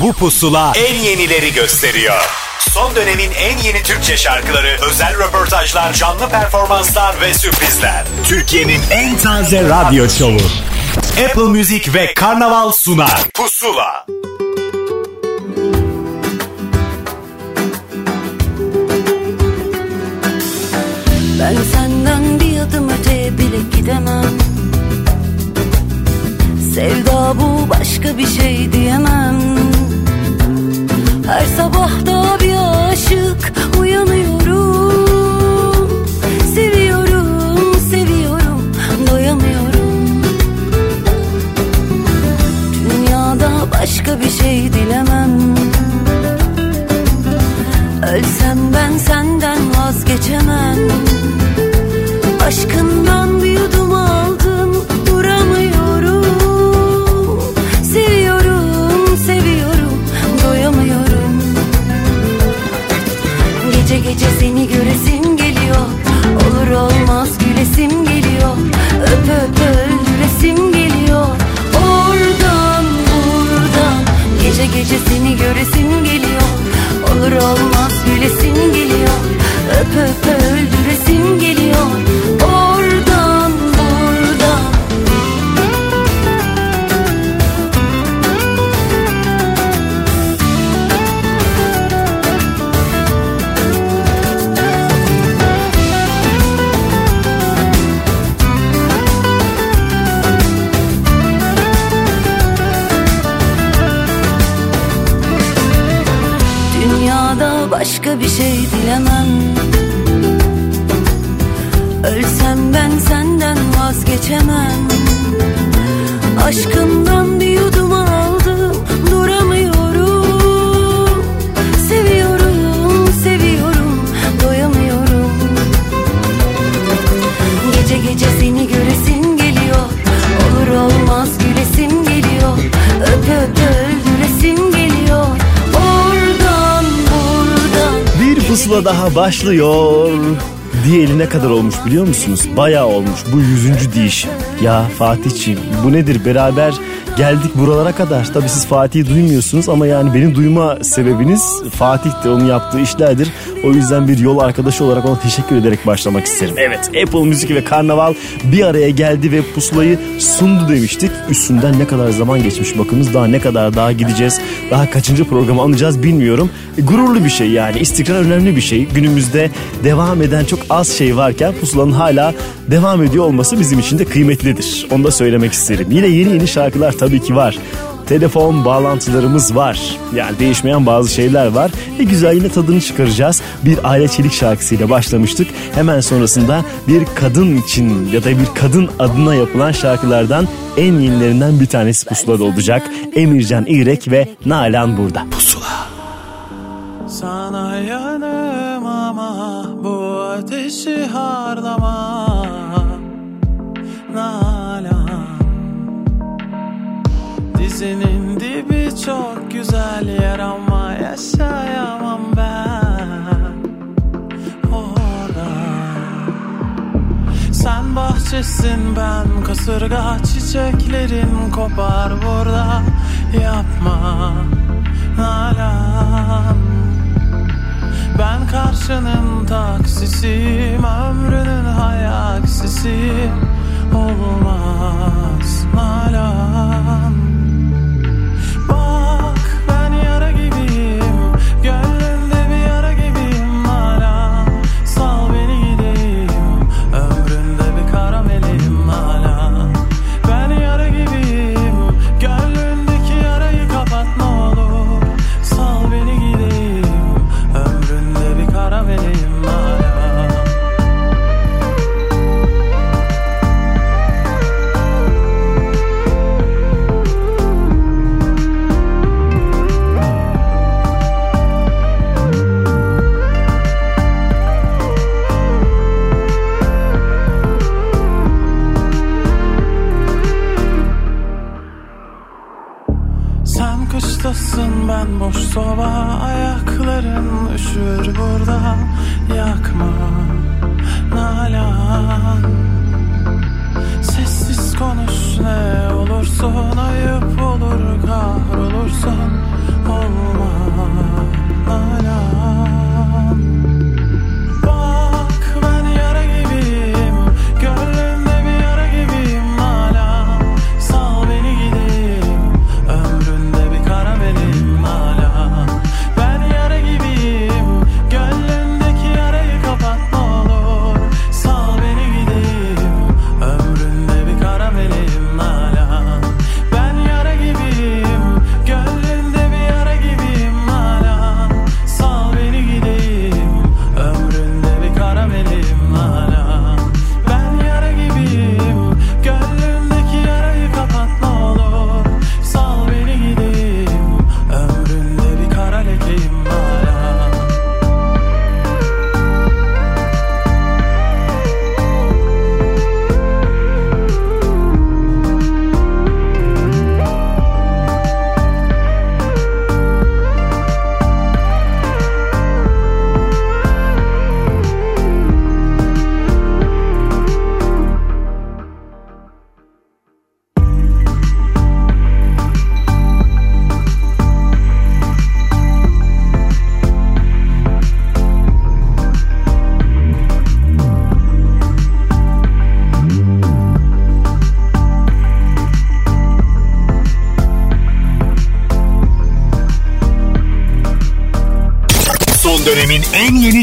Bu pusula en yenileri gösteriyor. Son dönemin en yeni Türkçe şarkıları, özel röportajlar, canlı performanslar ve sürprizler. Türkiye'nin en taze radyo şovu. Apple Music ve Karnaval sunar. Pusula. Ben senden bir adım öteye bile gidemem Sevda bu başka bir şey diyemem Her sabah da bir aşık uyanıyorum. Seviyorum, seviyorum, doyamıyorum. Dünyada başka bir şey dilemem göresim geliyor. Olur olmaz gülesim geliyor. Öp öp öldüresim şey dilemem Ölsem ben senden vazgeçemem. Aşkımdan bir pusula daha başlıyor. Diyeli ne kadar olmuş biliyor musunuz? Bayağı olmuş. Bu yüzüncü diş. Ya Fatihciğim bu nedir? Beraber geldik buralara kadar. Tabii siz Fatih'i duymuyorsunuz ama yani benim duyma sebebiniz Fatih'tir. Onun yaptığı işlerdir. O yüzden bir yol arkadaşı olarak ona teşekkür ederek başlamak isterim. Evet Apple Müzik ve Karnaval bir araya geldi ve pusulayı sundu demiştik. Üstünden ne kadar zaman geçmiş bakınız. Daha ne kadar daha gideceğiz. Daha kaçıncı programı alacağız bilmiyorum. E, gururlu bir şey yani. İstikrar önemli bir şey. Günümüzde devam eden çok az şey varken pusulanın hala devam ediyor olması bizim için de kıymetlidir. Onu da söylemek isterim. Yine yeni yeni şarkılar tabii ki var. Telefon bağlantılarımız var. Yani değişmeyen bazı şeyler var. E güzel yine tadını çıkaracağız. Bir Aile Çelik şarkısıyla başlamıştık. Hemen sonrasında bir kadın için ya da bir kadın adına yapılan şarkılardan en yenilerinden bir tanesi Pusula'da olacak. Emircan İrek ve Nalan burada. Pusula. Sana yanım ama bu ateşi harlama Dizinin dibi çok güzel yer ama yaşayamam ben. Orada. Sen bahçesin ben kasırga çiçeklerin kopar burada. Yapma Nalan. Ben karşının taksisiyim Ömrünün hayaksisiyim. Olmaz Nalan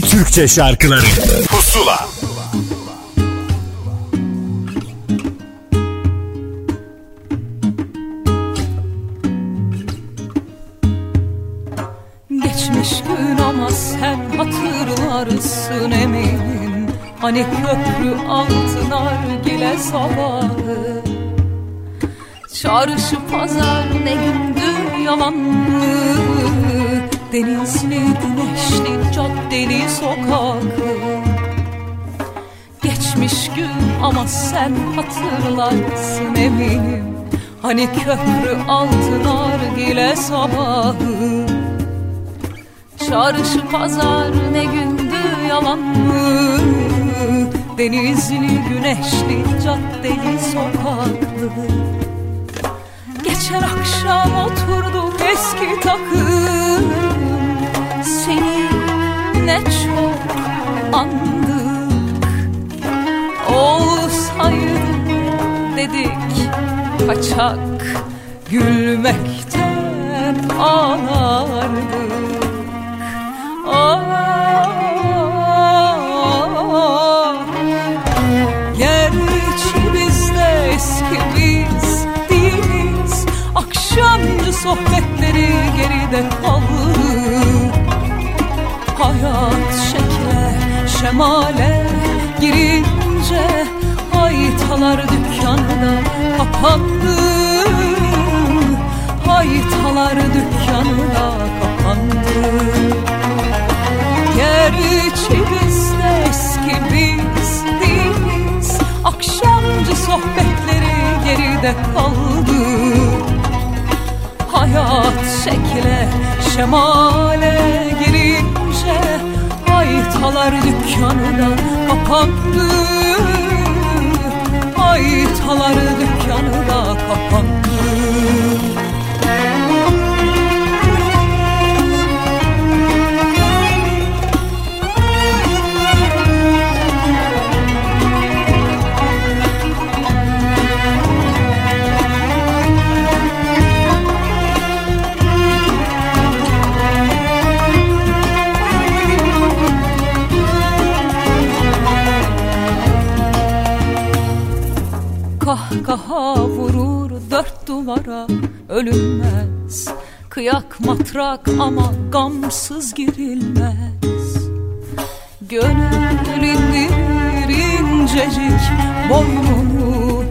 Türkçe şarkıları. Pusula. Geçmiş gün ama sen hatırlarsın eminim. Hani köprü altın argile sabahı Çarşı pazar ne gündü yalan mı Denizli güneşli caddeli sokakı. Geçmiş gün ama sen hatırlarsın eminim. Hani köprü altın argile sabahı. Çarşı pazar ne gündü yalan mı? Denizli güneşli caddeli sokaklı. Geçen akşam oturduk eski takım Seni ne çok andık. Olsaydı dedik kaçak Gülmekten ağlardık Ah, Gerçi biz de eski değiliz. Akşamcı sohbetleri geride kaldı Hayat şekle şemale girince Haytalar dükkanı kapandı Haytalar dükkanı kapandı Gerçi biz de eski biz değiliz Akşamcı sohbetleri geride kaldı. Hayat şekle şemale girince Haytalar dükkanı da kapandı. Haytalar dükkanı da kapandı duvara ölünmez. Kıyak matrak ama gamsız girilmez. Gönül indirir incecik boynunu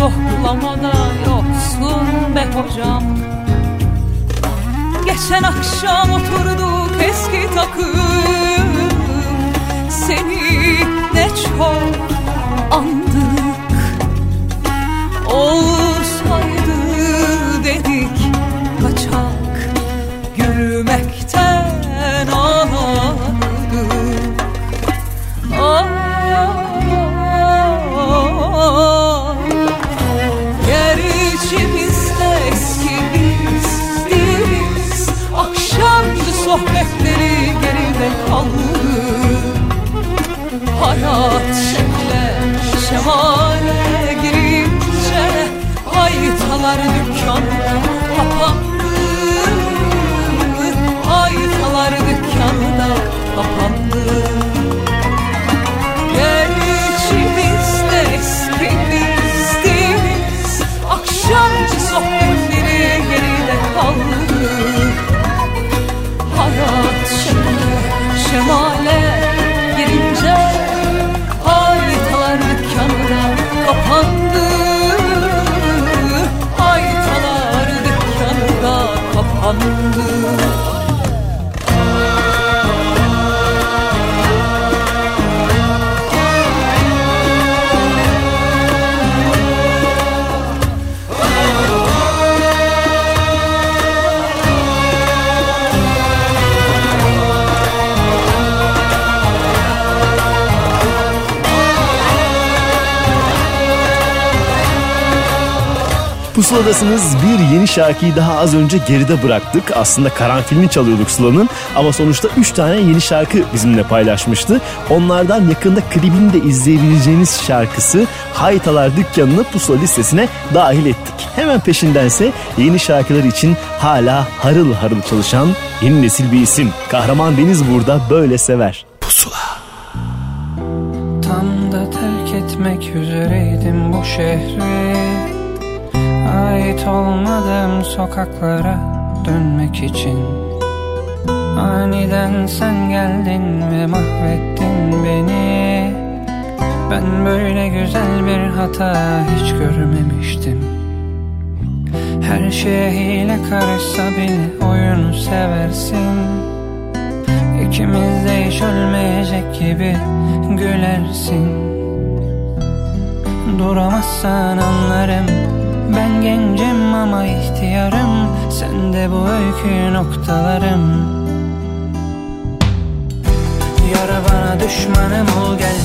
Yoklamada yoksun be hocam. Geçen akşam oturduk eski takım. Seni ne çok andık. Olsaydı dedik kaçak Gülmekten ağlardık Ah, Gerçi biz de eski biz Akşamcı sohbetleri geride kaldı Hayat şekle şemale girince Haytalar dükkanı kapandı Pusuladasınız bir yeni şarkıyı daha az önce geride bıraktık. Aslında karanfilini çalıyorduk Sıla'nın ama sonuçta 3 tane yeni şarkı bizimle paylaşmıştı. Onlardan yakında klibini de izleyebileceğiniz şarkısı Haytalar Dükkanı'nı Pusula listesine dahil ettik. Hemen peşindense yeni şarkılar için hala harıl harıl çalışan yeni nesil bir isim. Kahraman Deniz burada böyle sever. Pusula. Tam da terk etmek üzereydim bu şehri Ait olmadığım sokaklara dönmek için. Aniden sen geldin ve mahvettin beni. Ben böyle güzel bir hata hiç görmemiştim. Her şeye hile karışsa bile oyunu seversin. İkimiz de hiç ölmeyecek gibi gülersin. Duramazsan anlarım Ben gencim ama ihtiyarım. Sen de bu öykü noktalarım. Yara bana düşmanım ol gel.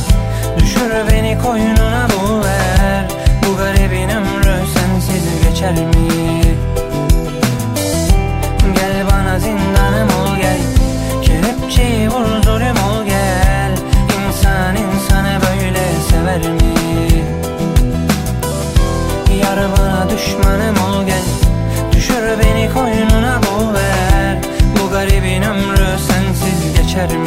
Düşür beni koynuna bul ver. Bu garibin ömrü sensiz geçer mi? Gel bana zindanım ol gel. Kelepçeyi vur zulüm ol beni koynuna ver Bu garibin ömrü sensiz geçer mi?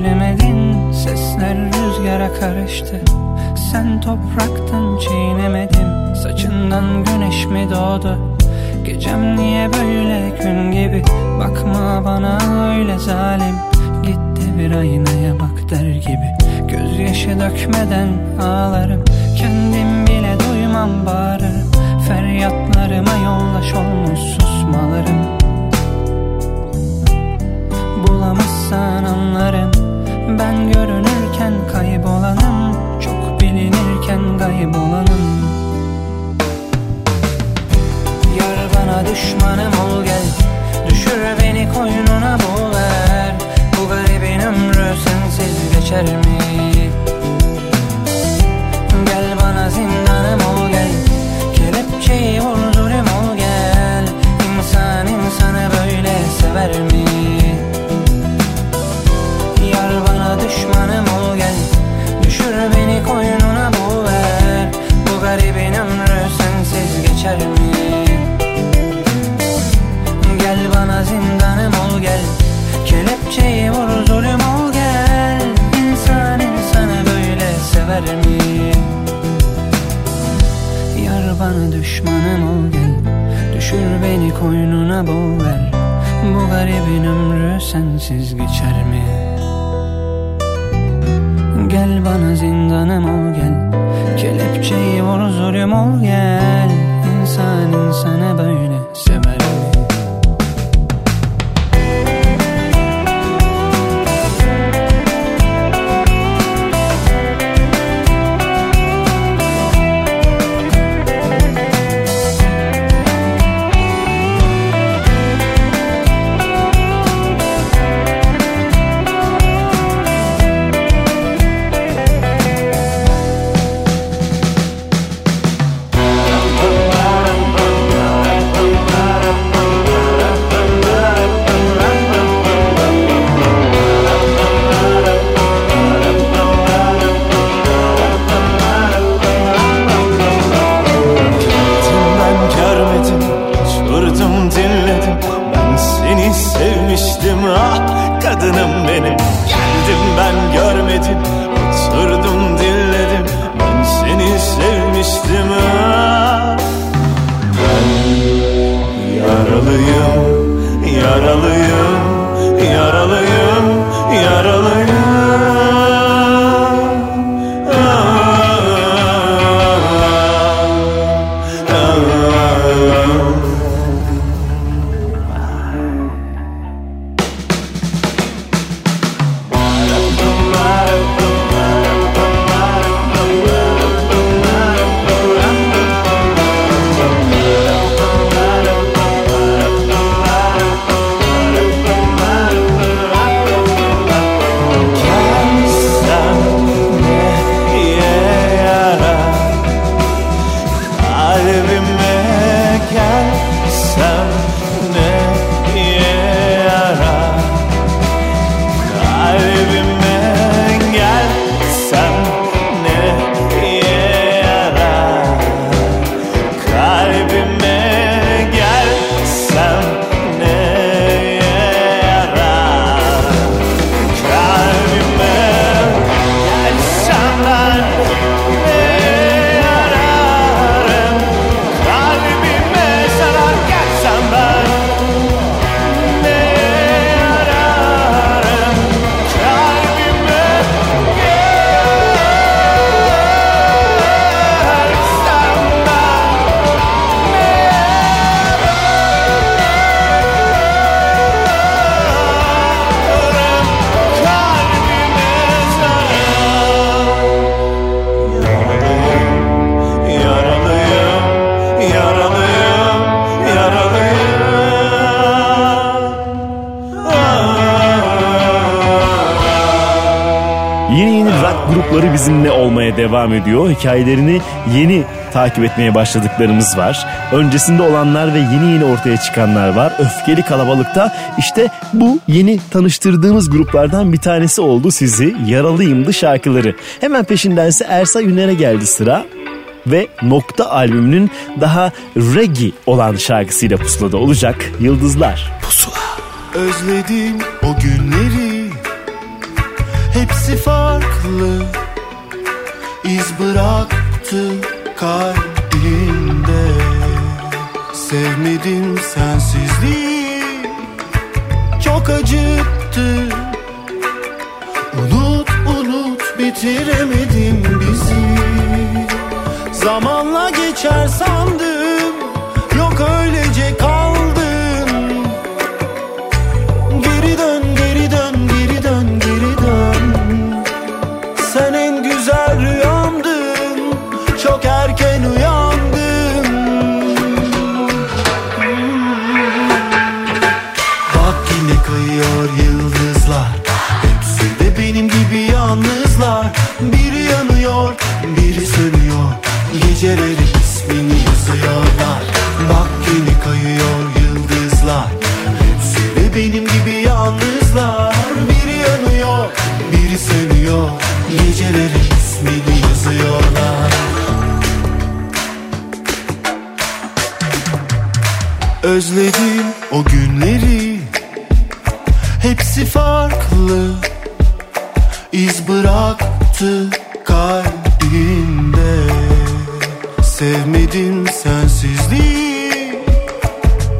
Söylemedin Sesler rüzgara karıştı. Sen topraktın çiğnemedim Saçından güneş mi doğdu? Gecem niye böyle gün gibi? Bakma bana öyle zalim. Gitti bir aynaya bak der gibi. Gözyaşı dökmeden ağlarım. Kendim bile duymam bağırırım Feryatlarıma yoldaş olmuş susmalarım. Bulamazsan anlarım Ben görünürken kaybolanım Çok bilinirken kaybolanım Yar bana düşmanım ol gel Düşür beni koynuna ver Bu garibin ömrü sensiz geçer mi? Gel bana zindanım ol gel Kelepçeyi vur zulüm ol gel İnsan insanı böyle sever mi? Sensiz devam ediyor. Hikayelerini yeni takip etmeye başladıklarımız var. Öncesinde olanlar ve yeni yeni ortaya çıkanlar var. Öfkeli kalabalıkta işte bu yeni tanıştırdığımız gruplardan bir tanesi oldu sizi. Yaralıyımdı şarkıları. Hemen peşindense Ersa Üner'e geldi sıra ve Nokta albümünün daha reggae olan şarkısıyla pusulada olacak Yıldızlar. Pusula. Özledim o günleri Hepsi farklı iz bıraktı kalbimde. Sevmedim sensizliği Çok acıttı. Unut unut bitiremedim bizi. Zamanla geçer sandım Yok öylece kaldın sönüyor Geceleri ismini yazıyorlar. Özledim o günleri Hepsi farklı. İz bıraktı kalbimde. Sevmedim sensizliği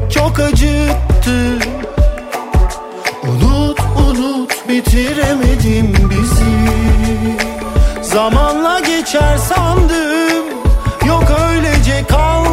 Çok acıttı bitiremedim bizi. Zamanla geçer sandım Yok öylece kaldın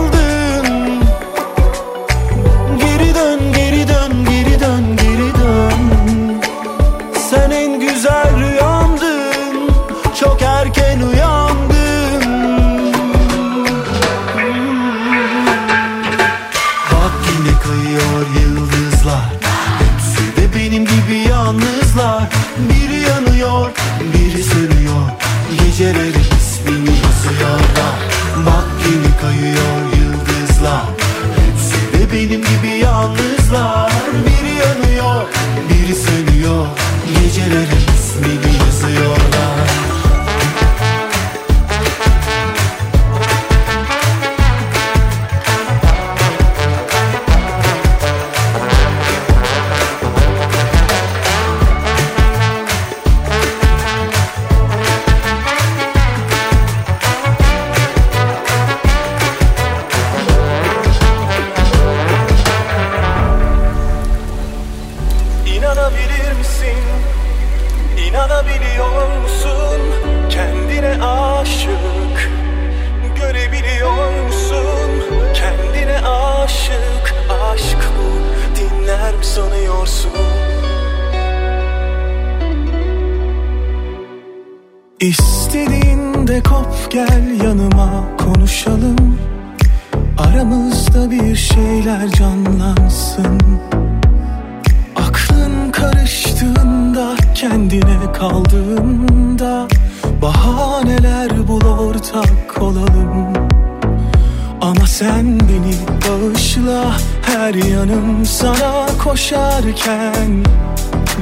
sana koşarken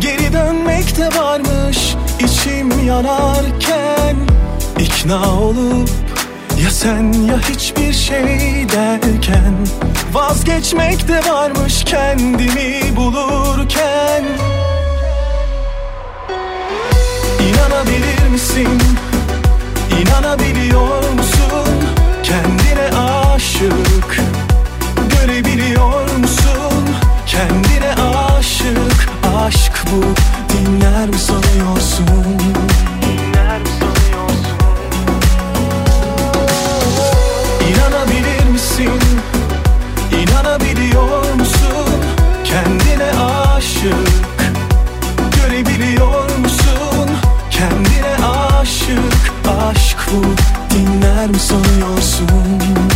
Geri dönmek de varmış içim yanarken ikna olup ya sen ya hiçbir şey derken Vazgeçmek de varmış kendimi bulurken İnanabilir misin? İnanabiliyor musun? Kendine aşık Kendine aşık Aşk bu dinler mi sanıyorsun? İnanabilir misin? İnanabiliyor musun? Kendine aşık Görebiliyor musun? Kendine aşık Aşk bu dinler mi sanıyorsun?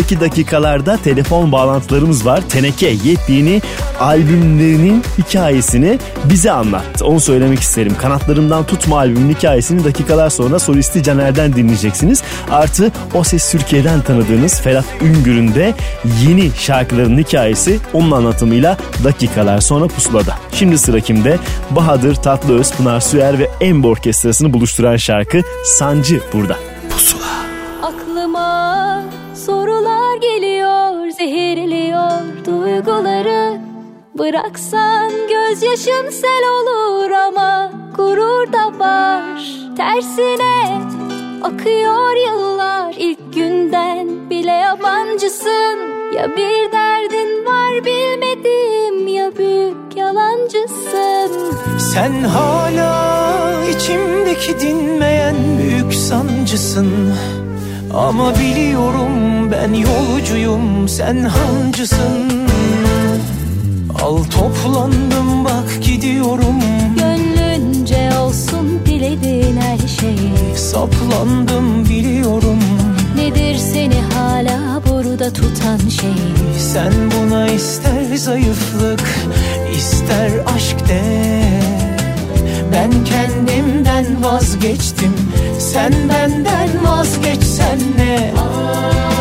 Önümüzdeki dakikalarda telefon bağlantılarımız var. Teneke yepyeni albümlerinin hikayesini bize anlattı. Onu söylemek isterim. Kanatlarımdan Tutma albümünün hikayesini dakikalar sonra solisti Caner'den dinleyeceksiniz. Artı O Ses Türkiye'den tanıdığınız Ferhat Üngür'ün de yeni şarkılarının hikayesi onun anlatımıyla dakikalar sonra pusulada. Şimdi sıra kimde? Bahadır Tatlıöz, Pınar Süer ve Embo Orkestrası'nı buluşturan şarkı Sancı burada. Duyguları. Bıraksan gözyaşım sel olur ama gurur da var. Tersine akıyor yıllar ilk günden bile yabancısın. Ya bir derdin var bilmedim ya büyük yalancısın. Sen hala içimdeki dinmeyen büyük sancısın Ama biliyorum ben yolcuyum sen hancısın. Al toplandım bak gidiyorum. Gönlünce olsun dilediğin her şey Saplandım biliyorum. Nedir seni hala burada tutan şey? Sen buna ister zayıflık ister aşk de Ben kendimden vazgeçtim. Sen benden vazgeçsen ne? Tersine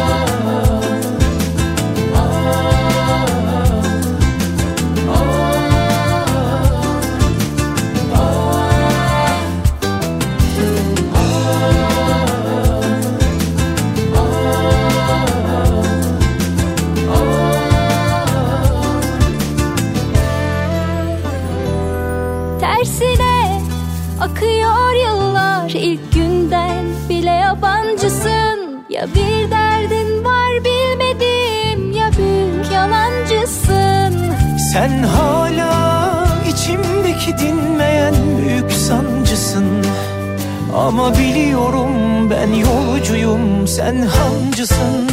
Sen hala içimdeki dinmeyen büyük sancısın. Ama biliyorum ben yolcuyum sen hancısın.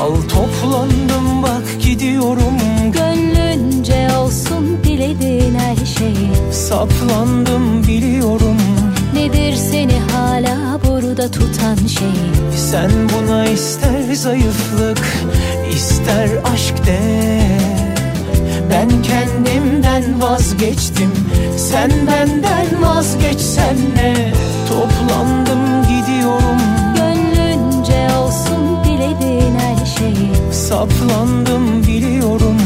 Al toplandım bak gidiyorum. Gönlünce olsun dilediğin her şey. Saplandım biliyorum. Nedir seni hala burada tutan şey? Sen buna ister zayıflık ister aşk de Ben kendimden vazgeçtim. Sen benden vazgeçsen ne? Toplandım gidiyorum. Gönlünce olsun dilediğin her şey. Saplandım biliyorum.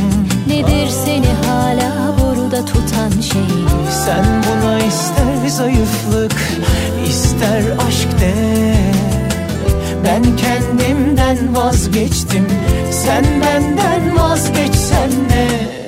Nedir seni hala burada tutan şey? Sen buna ister zayıflık ister aşk de. Ben kendimden vazgeçtim. Sen benden vazgeçsen ne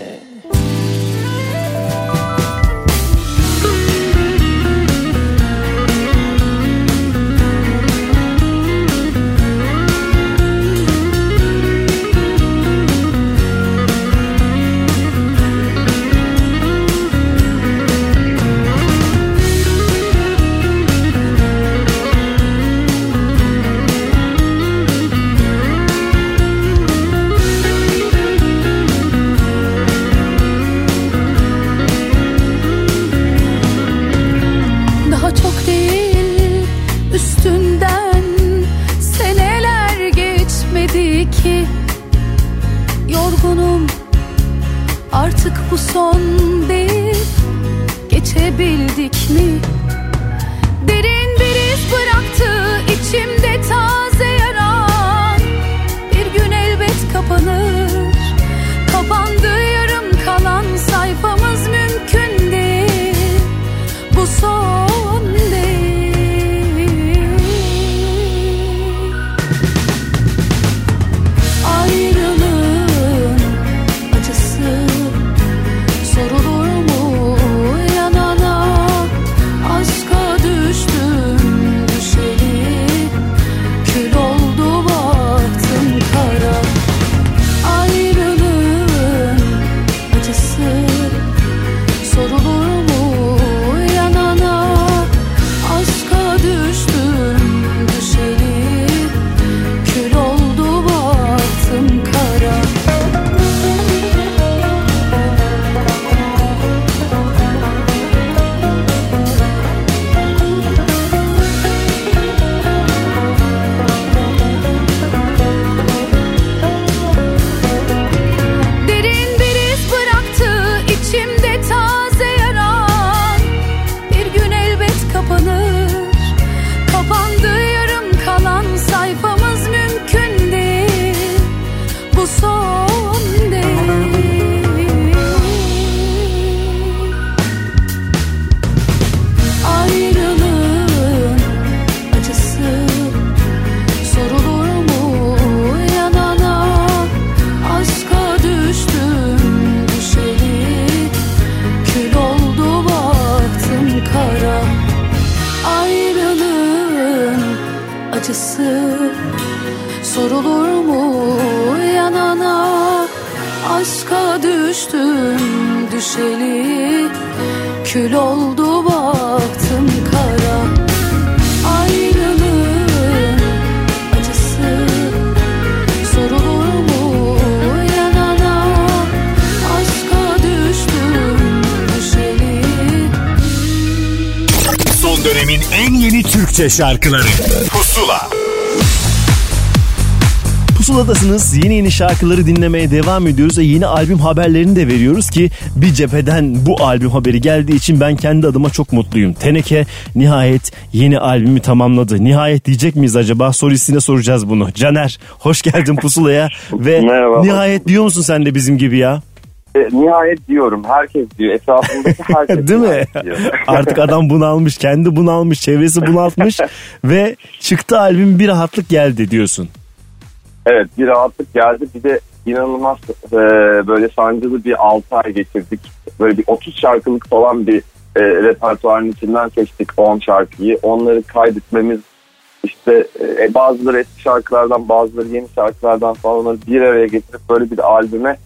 Türkçe şarkıları Pusula Pusuladasınız. Yeni yeni şarkıları dinlemeye devam ediyoruz ve yeni albüm haberlerini de veriyoruz ki bir cepheden bu albüm haberi geldiği için ben kendi adıma çok mutluyum. Teneke nihayet yeni albümü tamamladı. Nihayet diyecek miyiz acaba? Solistine soracağız bunu. Caner hoş geldin Pusula'ya ve Merhaba. nihayet diyor musun sen de bizim gibi ya? E, nihayet diyorum. Herkes diyor. Etrafındaki herkes Değil mi? diyor. Artık adam bunalmış, kendi bunalmış, çevresi bunaltmış ve çıktı albüm bir rahatlık geldi diyorsun. evet bir rahatlık geldi. Bir de inanılmaz e, böyle sancılı bir 6 ay geçirdik. Böyle bir 30 şarkılık falan bir e, repertuarın içinden seçtik 10 şarkıyı. Onları kaydetmemiz işte e, bazıları eski şarkılardan bazıları yeni şarkılardan falan onları bir araya getirip böyle bir albüme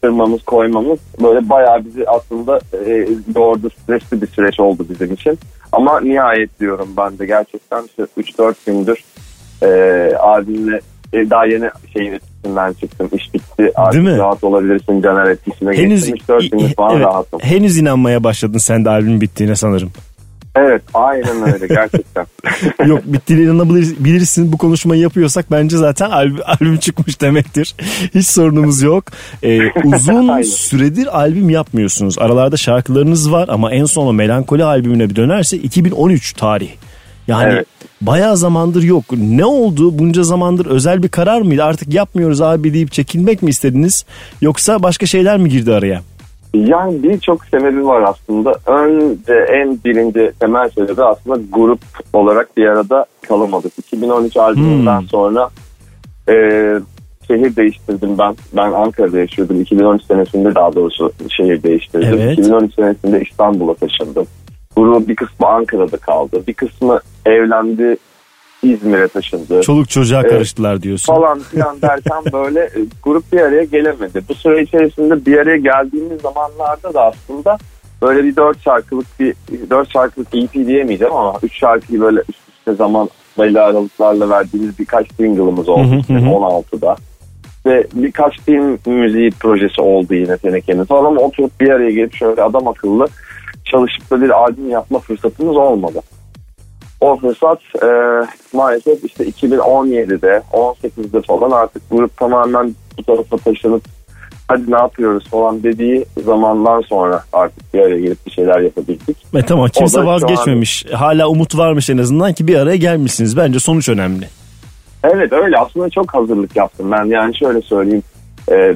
sıkıştırmamız koymamız böyle bayağı bizi aslında e, yordu stresli bir süreç oldu bizim için. Ama nihayet diyorum ben de gerçekten işte 3-4 gündür e, albümle e, daha yeni şeyin etkisinden çıktım. İş bitti. Artık mi? rahat olabilirsin. Caner etkisine Henüz geçtim. 3-4 gündür falan evet, rahatım. henüz inanmaya başladın sen de albüm bittiğine sanırım. Evet aynen öyle gerçekten. Yok bittiğine inanabilirsin bu konuşmayı yapıyorsak bence zaten albüm, albüm çıkmış demektir. Hiç sorunumuz yok. Ee, uzun süredir albüm yapmıyorsunuz. Aralarda şarkılarınız var ama en son o Melankoli albümüne bir dönerse 2013 tarih. Yani Evet. bayağı zamandır yok. Ne oldu? Bunca zamandır özel bir karar mıydı? Artık yapmıyoruz abi deyip çekilmek mi istediniz? Yoksa başka şeyler mi girdi araya? Yani birçok sebebi var aslında. Önce en birinci temel sebebi aslında grup olarak bir arada kalamadık. 2013 albümünden Hmm. sonra e, şehir değiştirdim ben. Ben Ankara'da yaşıyordum. 2013 senesinde daha doğrusu şehir değiştirdim. Evet. 2013 senesinde İstanbul'a taşındım. Grubun bir kısmı Ankara'da kaldı. Bir kısmı evlendi İzmir'e taşındı Çoluk çocuğa Evet. karıştılar diyorsun. falan filan derken böyle e, grup bir araya gelemedi. Bu süre içerisinde bir araya geldiğimiz zamanlarda da aslında böyle bir dört şarkılık bir dört şarkılık EP diyemeyeceğim ama üç şarkıyı böyle üst üste zaman belli aralıklarla verdiğimiz birkaç single'ımız oldu Hı hı hı. 16'da. Ve birkaç film müziği projesi oldu yine Teneke'nin falan ama oturup bir araya gelip şöyle adam akıllı çalışıp da bir albüm yapma fırsatımız olmadı. O fırsat e, maalesef işte 2017'de 18'de falan artık grup tamamen bu tarafa taşınıp hadi ne yapıyoruz falan dediği zamandan sonra artık bir araya gelip bir şeyler yapabildik. E tamam kimse vazgeçmemiş. Hala umut varmış en azından ki bir araya gelmişsiniz. Bence sonuç önemli. Evet öyle aslında çok hazırlık yaptım ben yani şöyle söyleyeyim e,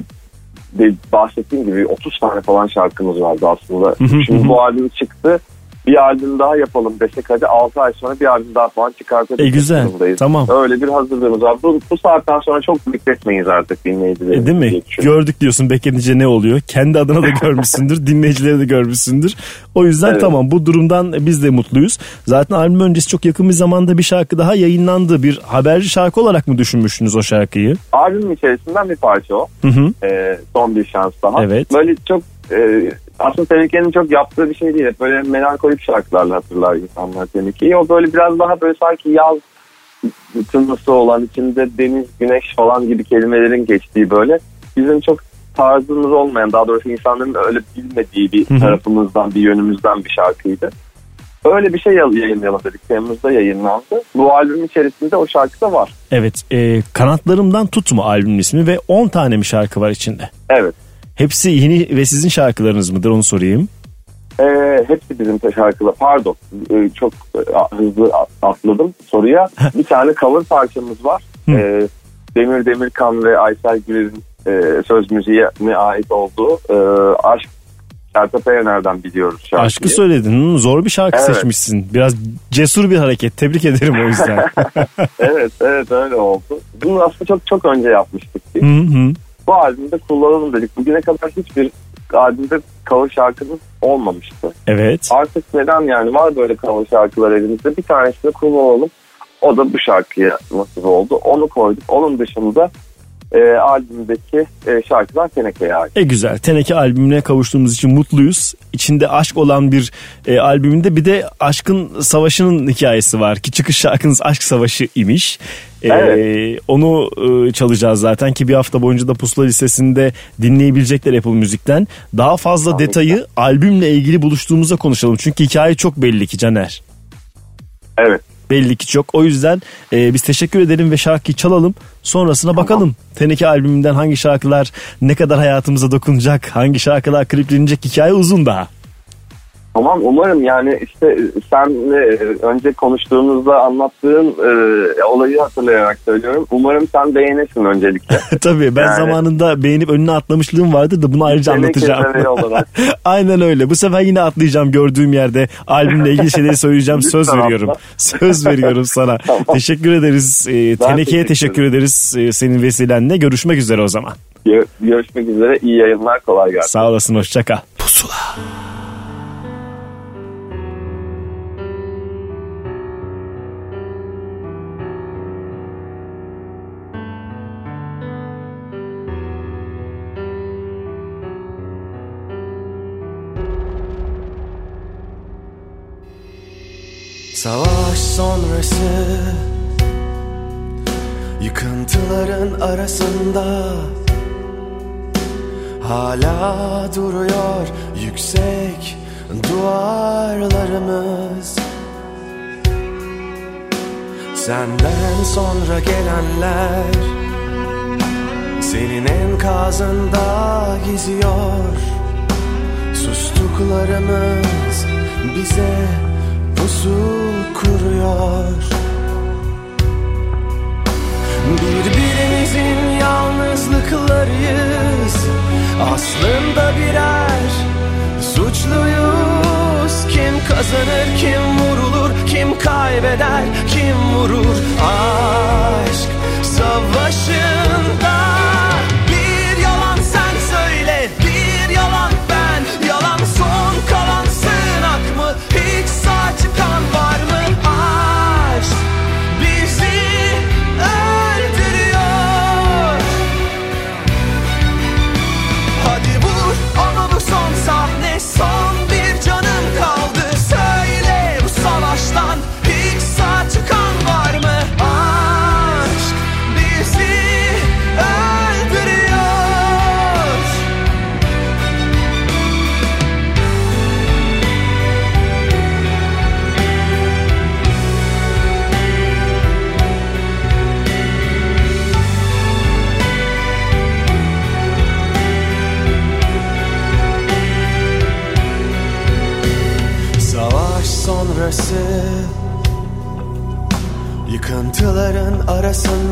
de, bahsettiğim gibi 30 tane falan şarkımız vardı aslında. Şimdi bu albüm çıktı bir albüm daha yapalım desek hadi 6 ay sonra bir albüm daha falan çıkartabiliriz. E, güzel, durumdayız. tamam. Öyle bir hazırlığımız var. Bu, bu saatten sonra çok bekletmeyiz artık dinleyicileri. E, değil mi? Gördük diyorsun beklenince ne oluyor? Kendi adına da görmüşsündür, dinleyicileri de görmüşsündür. O yüzden Evet. tamam bu durumdan biz de mutluyuz. Zaten albüm öncesi çok yakın bir zamanda bir şarkı daha yayınlandı. Bir haberci şarkı olarak mı düşünmüştünüz o şarkıyı? Albümün içerisinden bir parça o. Hı hı. Ee, son bir şans daha. Evet. Böyle çok e, aslında Tehlike'nin çok yaptığı bir şey değil. Hep Böyle melankolik şarkılarla hatırlar insanlar Tehlike'yi. O böyle biraz daha böyle sanki yaz tınısı olan içinde deniz, güneş falan gibi kelimelerin geçtiği böyle. Bizim çok tarzımız olmayan daha doğrusu insanların öyle bilmediği bir tarafımızdan bir yönümüzden bir şarkıydı. Öyle bir şey yayınlayalım dedik. Temmuz'da yayınlandı. Bu albümün içerisinde o şarkı da var. Evet e, Kanatlarımdan Tutma albümün ismi ve 10 tane mi şarkı var içinde? Evet. Hepsi yeni ve sizin şarkılarınız mıdır onu sorayım. Ee, hepsi bizim şarkılar. Pardon. Ee, çok e, hızlı atladım soruya. bir tane cover parçamız var. Ee, Demir Demirkan ve Aysel Gürel'in e, söz müziğine ait olduğu e, Aşk Sertab Erener'den biliyoruz şarkıyı. Aşkı söyledin. Zor bir şarkı Evet. seçmişsin. Biraz cesur bir hareket. Tebrik ederim o yüzden. evet evet öyle oldu. Bunu aslında çok çok önce yapmıştık. Hı hı. Bu albümde kullanalım dedik. Bugüne kadar hiçbir albümde cover şarkımız olmamıştı. Evet. Artık neden yani var böyle cover şarkılar elimizde bir tanesini kullanalım. O da bu şarkıya nasip oldu. Onu koyduk. Onun dışında e, albümdeki e, şarkılar Teneke'ye ait. E güzel. Teneke albümüne kavuştuğumuz için mutluyuz. İçinde aşk olan bir e, albümünde bir de aşkın savaşının hikayesi var ki çıkış şarkınız Aşk Savaşı imiş. E, Evet. Onu e, çalacağız zaten ki bir hafta boyunca da Pusula listesinde dinleyebilecekler Apple Müzik'ten. Daha fazla Harika. detayı albümle ilgili buluştuğumuzda konuşalım. Çünkü hikaye çok belli ki Caner. Evet. Belli ki çok. O yüzden e, biz teşekkür edelim ve şarkıyı çalalım. Sonrasına bakalım. Teneke albümünden hangi şarkılar ne kadar hayatımıza dokunacak, hangi şarkılar kliplenecek hikaye uzun daha. Tamam umarım yani işte senle önce konuştuğumuzda anlattığın e, olayı hatırlayarak söylüyorum. Umarım sen beğenirsin öncelikle. Tabii ben Yani- zamanında beğenip önüne atlamışlığım vardı da bunu ayrıca Teneke anlatacağım. Aynen öyle. Bu sefer yine atlayacağım gördüğüm yerde. Albümle ilgili şeyleri söyleyeceğim. Söz veriyorum. Söz veriyorum sana. Tamam. Teşekkür ederiz. Ee, Teneke'ye teşekkür ederiz ee, senin vesilenle. Görüşmek üzere o zaman. Gö- Görüşmek üzere iyi yayınlar kolay gelsin. Sağ olasın. Hoşça kal. Savaş sonrası Yıkıntıların arasında Hala duruyor yüksek duvarlarımız. Senden sonra gelenler Senin enkazında geziyor. Sustuklarımız bize pusu kuruyor. Birbirimizin yalnızlıklarıyız. Aslında birer suçluyuz. Kim kazanır, kim vurulur, kim kaybeder, kim vurur? Aşk savaşında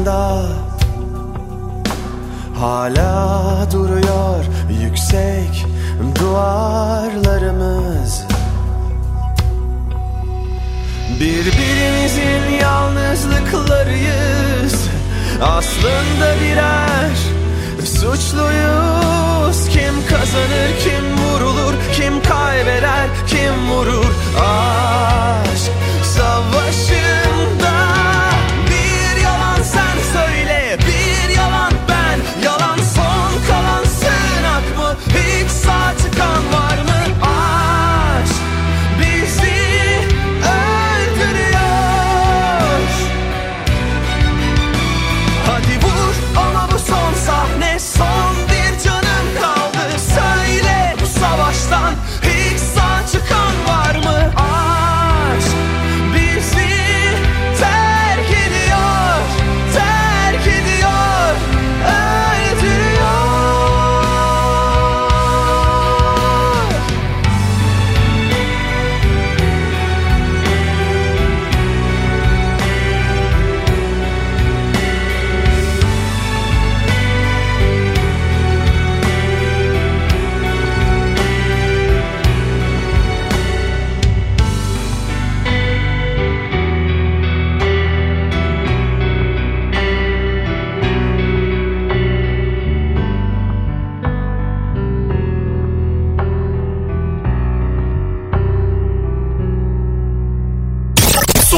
arasında Hala duruyor yüksek duvarlarımız. Birbirimizin yalnızlıklarıyız. Aslında birer suçluyuz. Kim kazanır, kim vurulur, kim kaybeder, kim vurur? Aşk savaşında hiç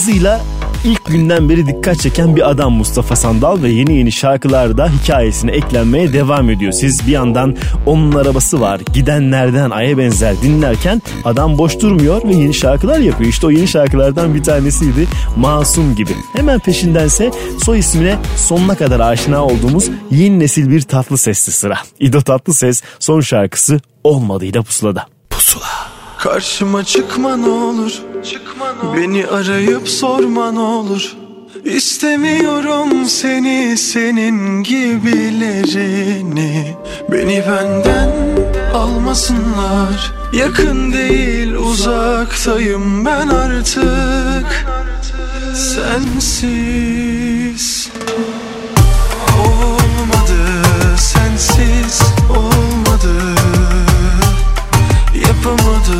tarzıyla ilk günden beri dikkat çeken bir adam Mustafa Sandal ve yeni yeni şarkılarda hikayesine eklenmeye devam ediyor. Siz bir yandan onun arabası var gidenlerden aya benzer dinlerken adam boş durmuyor ve yeni şarkılar yapıyor. İşte o yeni şarkılardan bir tanesiydi Masum gibi. Hemen peşindense soy ismine sonuna kadar aşina olduğumuz yeni nesil bir tatlı sesli sıra. İdo Tatlı Ses son şarkısı olmadığıyla pusulada. Pusula. Karşıma çıkma ne olur Beni arayıp sorman olur. İstemiyorum seni senin gibilerini. Beni benden almasınlar. Yakın değil uzaktayım ben artık. Sensiz Olmadı sensiz olmadı. Yapamadım.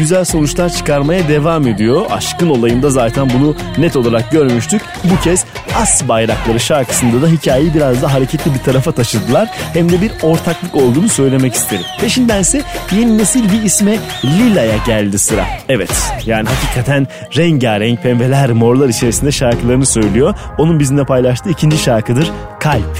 güzel sonuçlar çıkarmaya devam ediyor. Aşkın olayında zaten bunu net olarak görmüştük. Bu kez As Bayrakları şarkısında da hikayeyi biraz da hareketli bir tarafa taşıdılar. Hem de bir ortaklık olduğunu söylemek isterim. Peşindense yeni nesil bir isme Lila'ya geldi sıra. Evet yani hakikaten rengarenk pembeler morlar içerisinde şarkılarını söylüyor. Onun bizimle paylaştığı ikinci şarkıdır Kalp.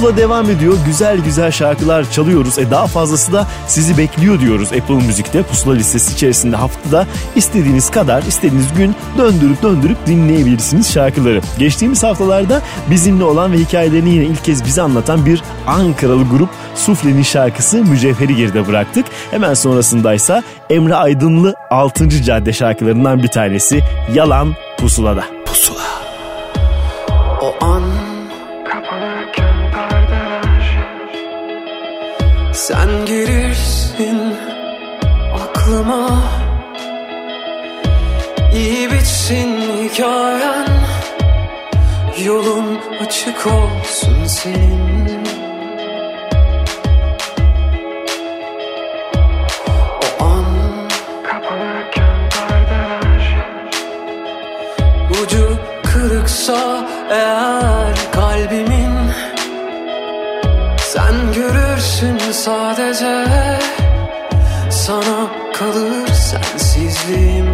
Pusula devam ediyor. Güzel güzel şarkılar çalıyoruz. E daha fazlası da sizi bekliyor diyoruz Apple Müzik'te. Pusula listesi içerisinde haftada istediğiniz kadar, istediğiniz gün döndürüp döndürüp dinleyebilirsiniz şarkıları. Geçtiğimiz haftalarda bizimle olan ve hikayelerini yine ilk kez bize anlatan bir Ankaralı grup Sufle'nin şarkısı Mücevheri geride bıraktık. Hemen sonrasındaysa Emre Aydınlı 6. Cadde şarkılarından bir tanesi Yalan Pusula'da. Pusula. O an eğer kalbimin Sen görürsün sadece Sana kalır sensizliğim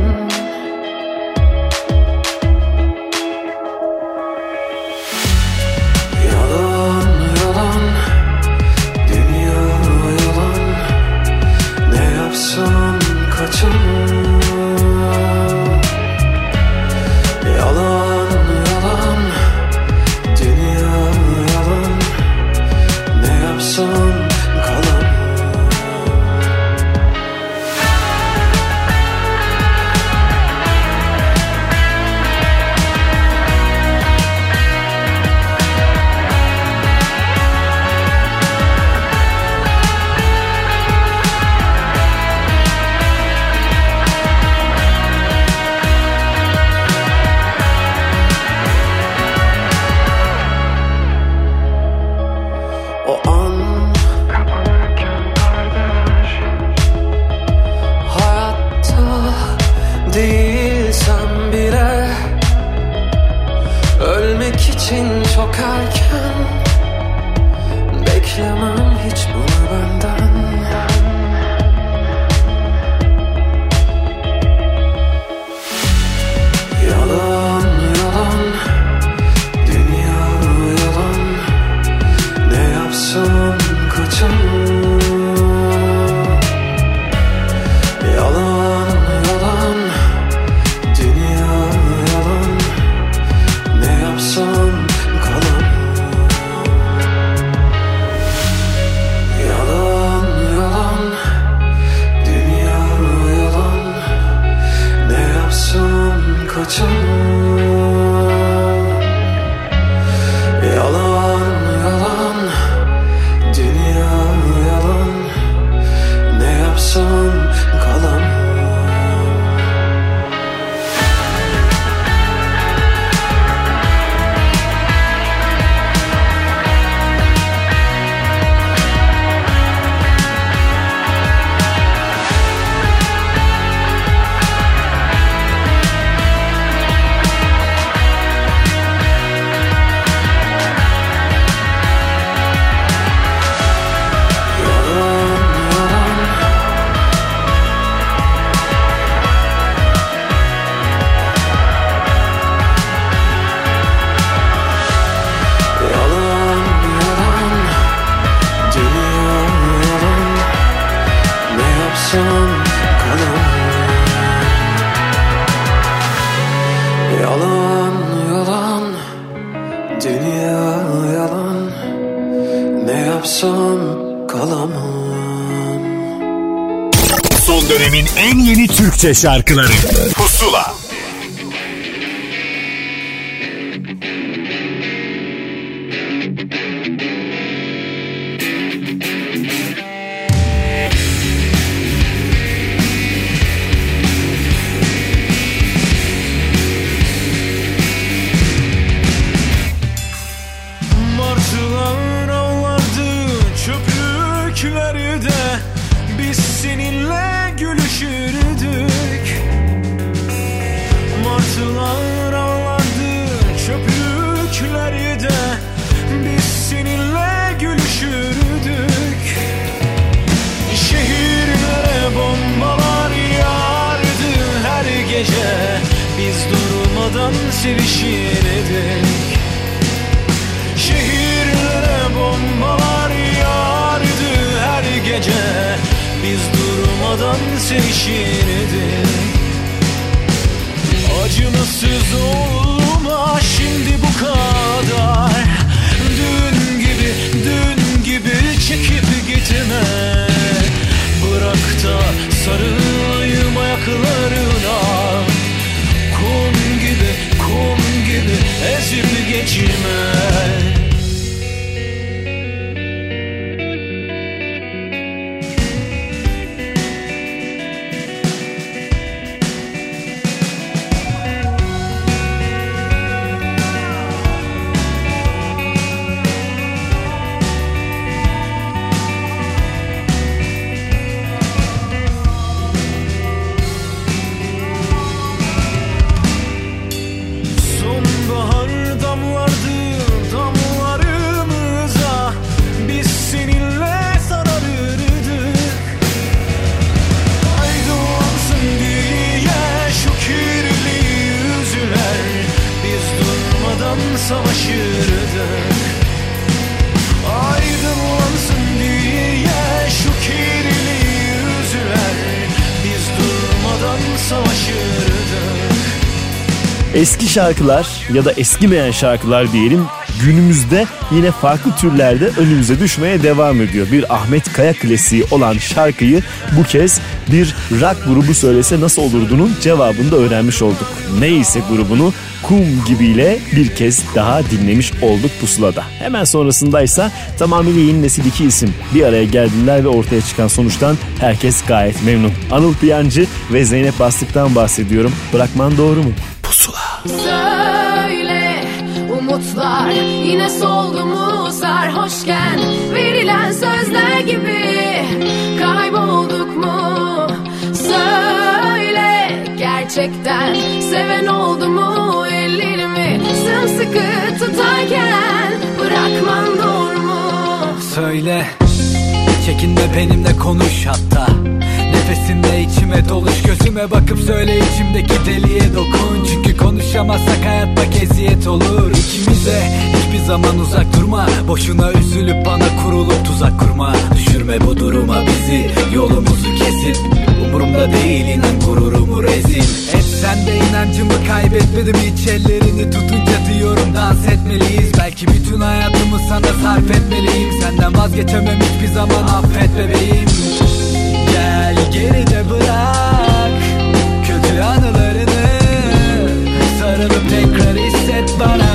Türkçe şarkıları göklerde Biz seninle gülüşürdük. Şehirlere bombalar yağardı. Her gece Biz durmadan sevişirdik. Şehirlere bombalar yağardı. Her gece Biz durmadan sevişirdik. Acımasız olma şimdi kadar Eski şarkılar ya da eskimeyen şarkılar diyelim günümüzde yine farklı türlerde önümüze düşmeye devam ediyor. Bir Ahmet Kaya klasiği olan şarkıyı bu kez bir rock grubu söylese nasıl olurdunun cevabını da öğrenmiş olduk. Neyse grubunu Kum gibiyle bir kez daha dinlemiş olduk pusulada. Hemen sonrasındaysa tamamıyla yeni nesil iki isim bir araya geldiler ve ortaya çıkan sonuçtan herkes gayet memnun. Anıl Piyancı ve Zeynep Bastık'tan bahsediyorum. Bırakman doğru mu? Yine soldu mu sarhoşken verilen sözler gibi kaybolduk mu? Söyle gerçekten seven oldu mu ellerimi sımsıkı tutarken bırakman doğru mu? Söyle Çekinme benimle konuş hatta Nefesinle içime doluş Gözüme bakıp söyle içimdeki deliye dokun. Çünkü konuşamazsak hayat bak eziyet olur. İkimize hiçbir zaman uzak durma. Boşuna üzülüp bana kurulup tuzak kurma. Düşürme bu duruma bizi Yolumuzu kesip Umurumda değil inan gururumu rezil. Et sen de inancımı kaybetmedim. Hiç ellerini tutunca diyorum dans etmeliyiz. Belki bütün hayatımı sana sarf etmeliyim. Senden vazgeçemem hiçbir zaman. Affet bebeğim Gel geride bırak kötü anılarını. Sarılıp tekrar hisset bana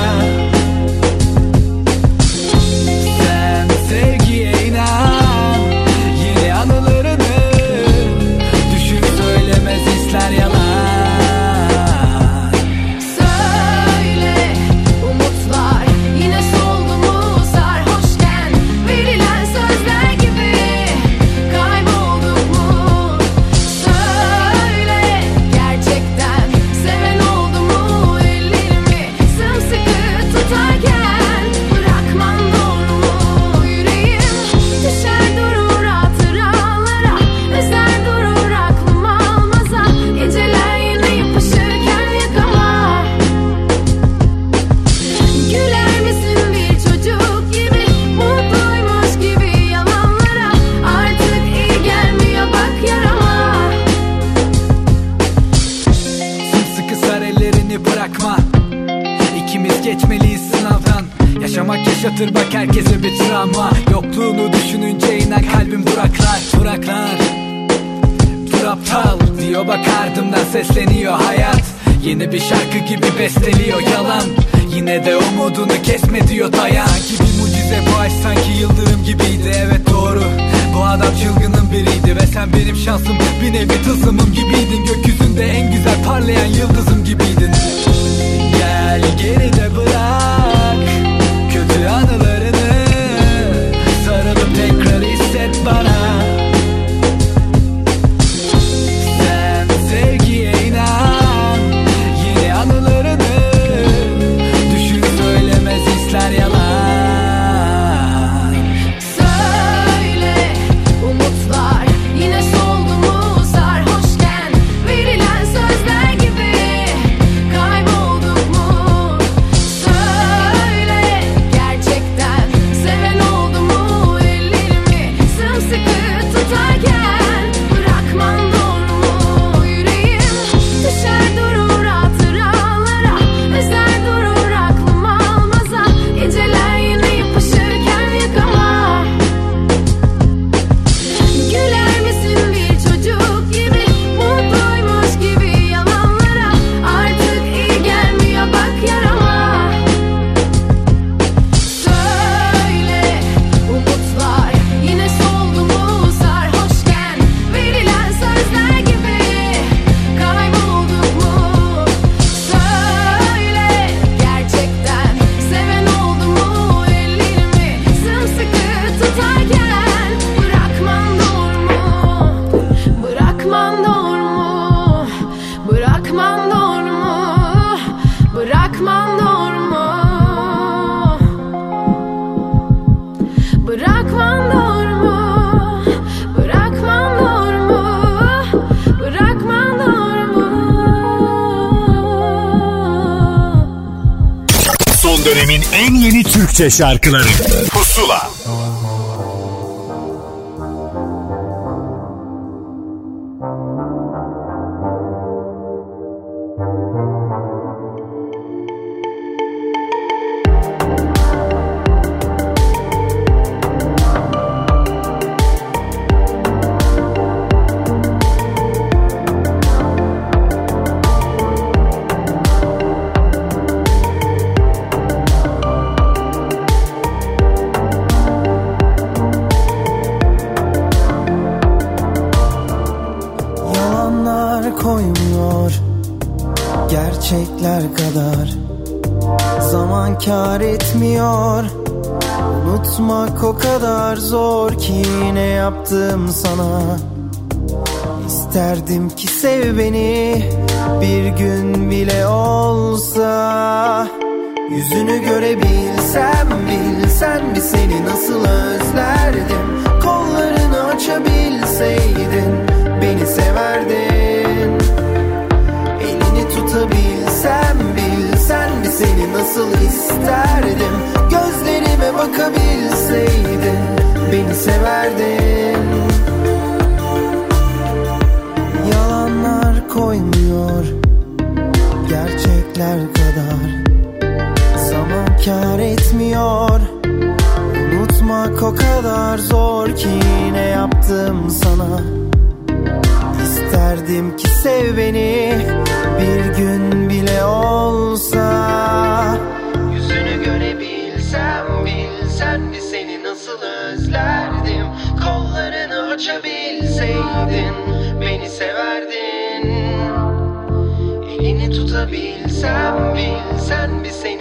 Türkçe şarkıları Gerçekler kadar. Zaman kar etmiyor. Unutmak o kadar zor ki ne yaptım sana. İsterdim ki sev beni Bir gün bile olsa. Yüzünü görebilsem bilsen bir seni nasıl özlerdim. Kollarını açabilseydin beni severdin. Elini tutabilsem bilsen bir seni nasıl isterdim? Gözlerime bakabilseydin beni severdin. Yalanlar koymuyor gerçekler kadar. Zaman kar etmiyor. Unutmak o kadar zor ki ne yaptım sana İsterdim ki sev beni. Bir gün bile olsa Yüzünü görebilsem bilsen bir seni nasıl özlerdim. Kollarını açabilseydin beni severdin. Elini tutabilsem bilsen bir seni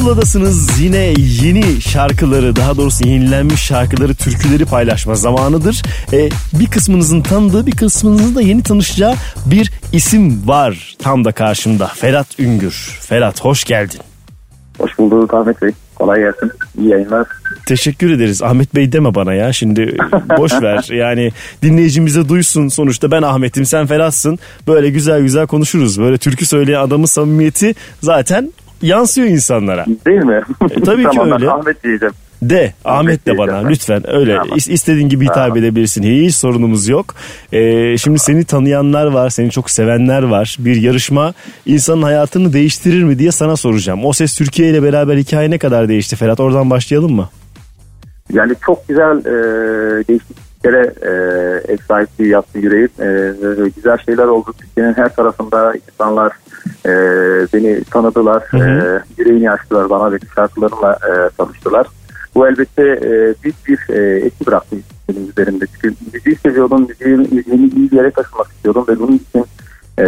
Pusuladasınız yine yeni şarkıları daha doğrusu yenilenmiş şarkıları türküleri paylaşma zamanıdır. Ee, bir kısmınızın tanıdığı bir kısmınızın da yeni tanışacağı bir isim var tam da karşımda Ferhat Üngür. Ferhat hoş geldin. Hoş bulduk Ahmet Bey. Kolay gelsin. İyi yayınlar. Teşekkür ederiz. Ahmet Bey deme bana ya şimdi boş ver. Yani dinleyicimize duysun sonuçta ben Ahmet'im sen Ferhat'sın. Böyle güzel güzel konuşuruz. Böyle türkü söyleyen adamın samimiyeti zaten yansıyor insanlara. Değil mi? E, tabii ki tamam, ben öyle. Ahmet diyeceğim. De Ahmet de bana ben. lütfen öyle Tamam. İs- istediğin gibi hitap Tamam. edebilirsin hiç sorunumuz yok. Ee, şimdi seni tanıyanlar var seni çok sevenler var bir yarışma insanın hayatını değiştirir mi diye sana soracağım. O Ses Türkiye ile beraber hikaye ne kadar değişti Ferhat oradan başlayalım mı? Yani çok güzel e, değişikliklere e, ev sahipliği yaptı yüreğim. E, güzel şeyler oldu. Türkiye'nin her tarafında insanlar e, beni tanıdılar. Hı hı. E, yüreğini açtılar bana ve şarkılarımla e, tanıştılar. Bu elbette e, büyük bir e, etki bıraktı üzerimde. Çünkü müziği seviyordum, müziği, müziğini iyi bir yere taşımak istiyordum ve bunun için e,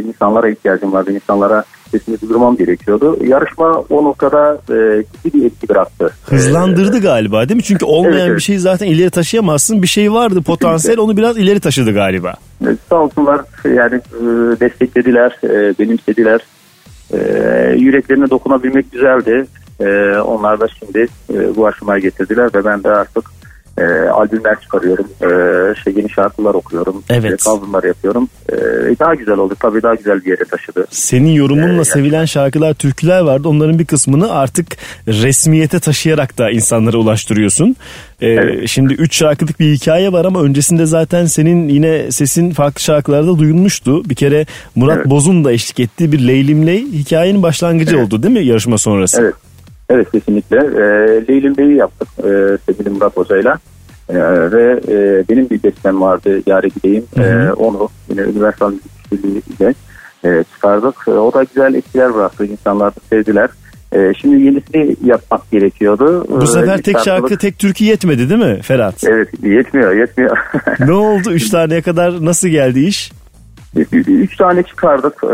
insanlara ihtiyacım vardı. İnsanlara sesini duyurmam gerekiyordu. Yarışma o noktada e, ciddi bir etki bıraktı. Hızlandırdı galiba değil mi? Çünkü olmayan Evet, evet. bir şeyi zaten ileri taşıyamazsın. Bir şey vardı potansiyel onu biraz ileri taşıdı galiba. E, Sağ olsunlar yani e, desteklediler, e, benimsediler. E, yüreklerine dokunabilmek güzeldi. E, onlar da şimdi e, bu aşamaya getirdiler ve ben de artık e, albümler çıkarıyorum. E, şey yeni şarkılar okuyorum. Evet. E, coverlar yapıyorum. E, daha güzel oldu. Tabii daha güzel bir yere taşıdı. Senin yorumunla sevilen şarkılar, türküler vardı. Onların bir kısmını artık resmiyete taşıyarak da insanlara ulaştırıyorsun. Ee, Şimdi 3 şarkılık bir hikaye var ama öncesinde zaten senin yine sesin farklı şarkılarda duyulmuştu. Bir kere Murat Evet. Boz'un da eşlik ettiği bir Leylimley hikayenin başlangıcı oldu değil mi yarışma sonrası? Evet. Evet kesinlikle. E, Leylim Bey'i yaptık e, sevgili Murat Hoca'yla. E, ve e, benim bir bestem vardı Yare Gideyim. E, onu yine Üniversal Müzik İşbirliği'yle e, çıkardık. E, o da güzel etkiler bıraktı. İnsanlar da sevdiler. E, şimdi yenisini yapmak gerekiyordu. Bu sefer tek şarkı tek türkü yetmedi değil mi Ferhat? Evet yetmiyor yetmiyor. ne oldu 3 taneye kadar nasıl geldi iş? Üç tane çıkardık. Ee,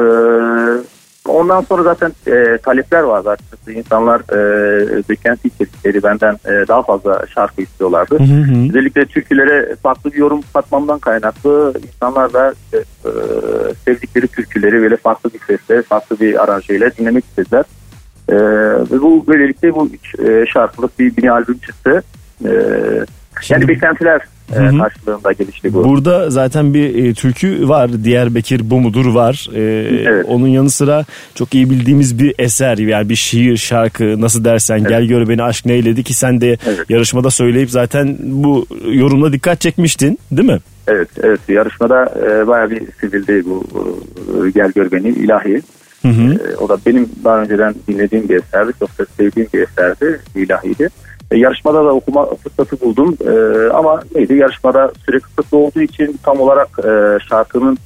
ondan sonra zaten e, talepler vardı açıkçası. İnsanlar e, beklenti içerikleri benden e, daha fazla şarkı istiyorlardı. Hı hı. Özellikle türkülere farklı bir yorum katmamdan kaynaklı insanlar da e, e, sevdikleri türküleri böyle farklı bir sesle, farklı bir aranjeyle dinlemek istediler. E, ve bu böylelikle bu e, şarkılık bir mini albüm çıktı. E, yani beklentiler e, Hı hı. karşılığında gelişti bu. Burada zaten bir e, türkü var. Diyarbakır bu mudur var. E, Onun yanı sıra çok iyi bildiğimiz bir eser yani bir şiir, şarkı nasıl dersen gel gör beni aşk neyledi ki sen de yarışmada söyleyip zaten bu yorumla dikkat çekmiştin değil mi? Evet, evet yarışmada e, bayağı bir sevildi bu e, Gel Gör Beni ilahi. Hı hı. E, o da benim daha önceden dinlediğim bir eserdi. Çok da sevdiğim bir eserdi. ilahiydi. E, yarışmada da okuma fırsatı buldum. E, ama neydi yarışmada süre kısıtlı olduğu için tam olarak e, şarkının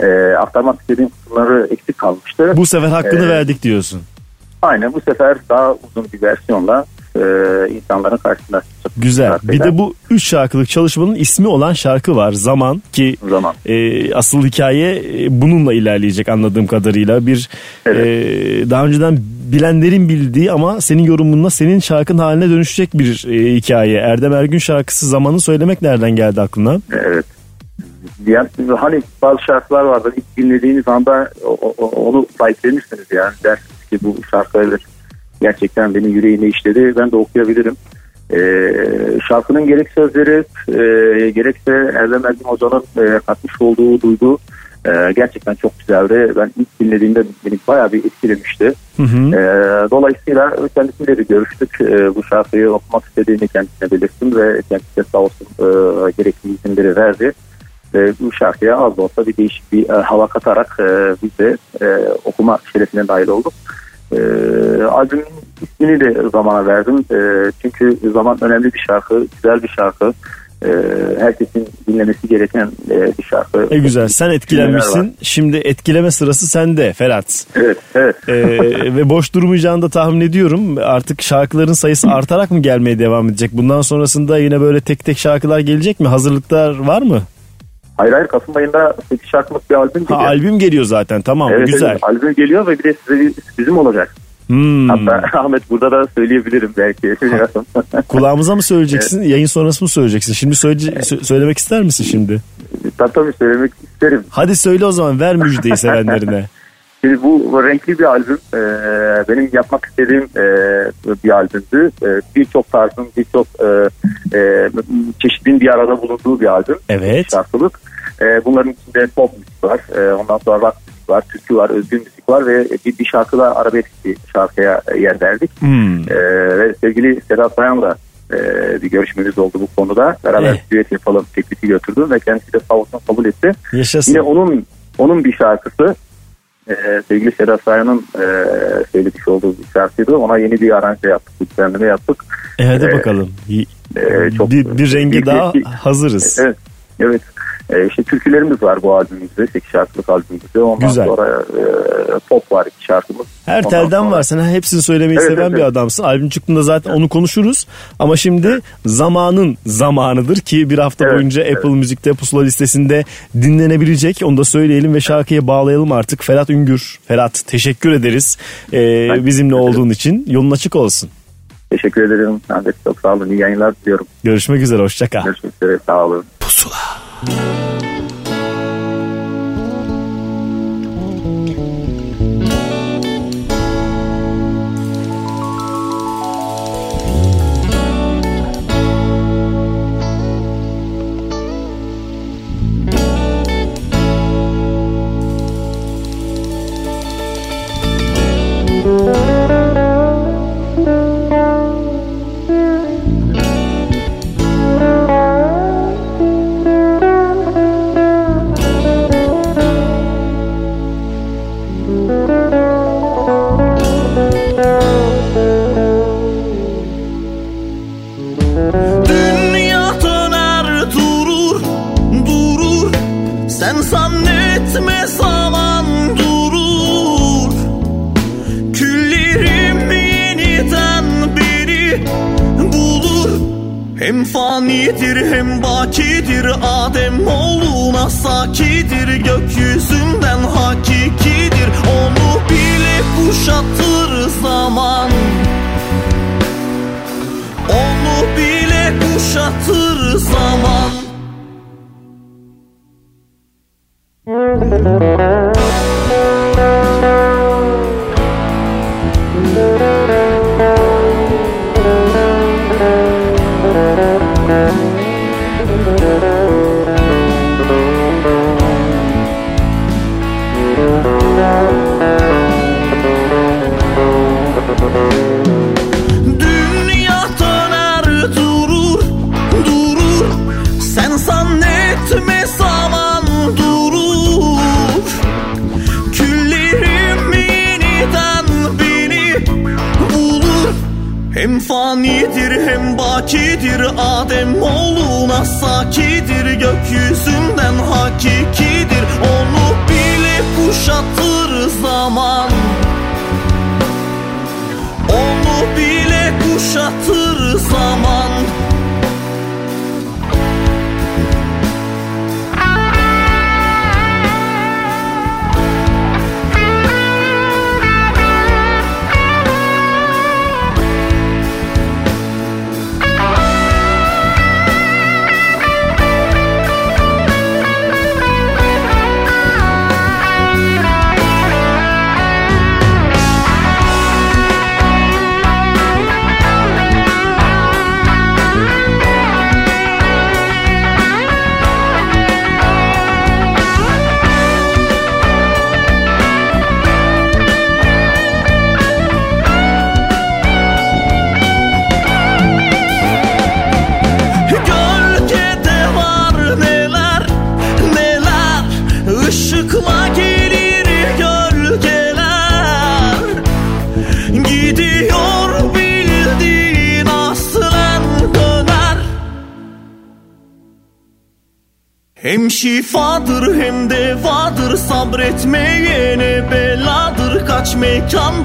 e, aktarmak istediğim kısımları eksik kalmıştı. Bu sefer hakkını E, verdik diyorsun. Aynen bu sefer daha uzun bir versiyonla e, insanların karşısına çıkacak. Güzel. Bir şarkıyla. de bu üç şarkılık çalışmanın ismi olan şarkı var. Zaman ki Zaman. e, asıl hikaye e, bununla ilerleyecek anladığım kadarıyla. Bir e, daha önceden bilenlerin bildiği ama senin yorumunla senin şarkın haline dönüşecek bir e, hikaye. Erdem Ergün şarkısı Zaman'ı söylemek nereden geldi aklına? Evet. Yani hani bazı şarkılar vardır ilk dinlediğiniz anda o- o- onu sahiplenirsiniz yani dersiniz ki bu şarkılar gerçekten benim yüreğime işledi ben de okuyabilirim. Ee, şarkının gerek sözleri e, gerekse Erdem Ergin Hoca'nın e, katmış olduğu duygu e, gerçekten çok güzeldi. Ben ilk dinlediğimde beni bayağı bir etkilemişti. Hı hı. Ee, dolayısıyla kendisiyle de görüştük. Ee, bu şarkıyı okumak istediğini kendisine belirttim ve kendisi de sağ olsun e, gerekli izinleri verdi. Ve bu şarkıya az da olsa bir değişik bir e, hava katarak e, biz de e, okuma şerefine dahil olduk. E, albümün ismini de zamana verdim. E, çünkü zaman önemli bir şarkı, güzel bir şarkı. E, herkesin dinlemesi gereken e, bir şarkı. E güzel sen etkilenmişsin. Şimdi etkileme sırası sende Ferhat. Evet, evet. Ee, ve boş durmayacağını da tahmin ediyorum. Artık şarkıların sayısı artarak mı gelmeye devam edecek? Bundan sonrasında yine böyle tek tek şarkılar gelecek mi? Hazırlıklar var mı? Hayır hayır Kasım ayında 8 şarkılık bir albüm Ha, geliyor. albüm geliyor zaten tamam Evet, güzel. evet, albüm geliyor ve bir de size bir sürprizim olacak. Hmm. Hatta Ahmet burada da söyleyebilirim belki. Kulağımıza mı söyleyeceksin? Yayın sonrası mı söyleyeceksin? Şimdi söyle, sö- söylemek ister misin şimdi? tabii tabii söylemek isterim. Hadi söyle o zaman ver müjdeyi sevenlerine. Şimdi bu renkli bir albüm. Ee, benim yapmak istediğim e, bir albümdü. Ee, birçok tarzın, birçok e, e, çeşidin bir arada bulunduğu bir albüm. Evet. Şarkılık. Ee, bunların içinde pop müzik var. Ee, ondan sonra rock müzik var, türkü var, özgün müzik var ve bir, bir şarkıda arabesk bir şarkıya yer verdik. Hmm. Ee, ve sevgili Sedat Sayan'la e, bir görüşmemiz oldu bu konuda. Beraber Eh. düet yapalım teklifi götürdüm ve kendisi de sağ olsun kabul etti. Yaşasın. Yine onun onun bir şarkısı e, sevgili Sedat Sayan'ın e, söylemiş olduğu bir şarkıydı. Ona yeni bir aranje yaptık, düzenleme yaptık. E hadi Ee, bakalım. E, çok- bir, bir renge bir- daha bir- hazırız. Evet, evet. E, işte türkülerimiz var bu albümümüzde, 8 şarkılık albümümüzde. Ondan Güzel. sonra e, pop var iki şarkımız. Her Ondan telden sonra- var. Sen hepsini söylemeyi Evet, seven evet, bir evet. adamsın. Albüm çıktığında zaten onu konuşuruz. Ama şimdi zamanın zamanıdır ki bir hafta Evet, boyunca Apple Müzik'te pusula listesinde dinlenebilecek. Onu da söyleyelim ve şarkıya bağlayalım artık. Ferhat Üngür. Ferhat teşekkür ederiz ee, bizimle olduğun için. Yolun açık olsun. Teşekkür ederim. Ahmet çok sağ olun. İyi yayınlar diliyorum. Görüşmek üzere. Hoşça kal. Görüşmek üzere. Sağ olun. Thank you. Hem fanidir hem bakidir Adem oğluna sakidir Gökyüzünden hakikidir. Onu bile kuşatır zaman. Onu bile kuşatır zaman. Müzik Hem fanidir hem bakidir. Adem oğluna sakidir. Gökyüzünden hakiki me come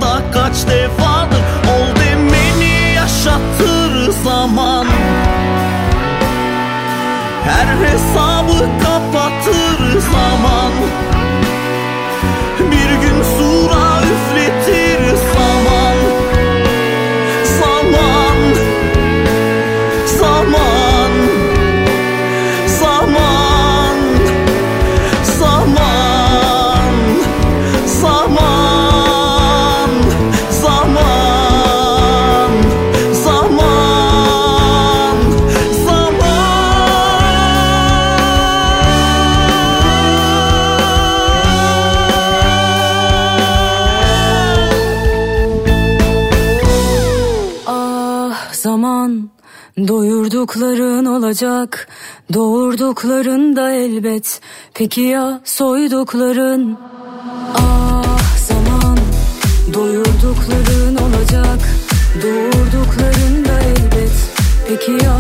olacak. Doğurduklarında elbet. Peki ya soydukların? Ah zaman. Doyurdukların olacak. Doğurduklarında elbet. Peki ya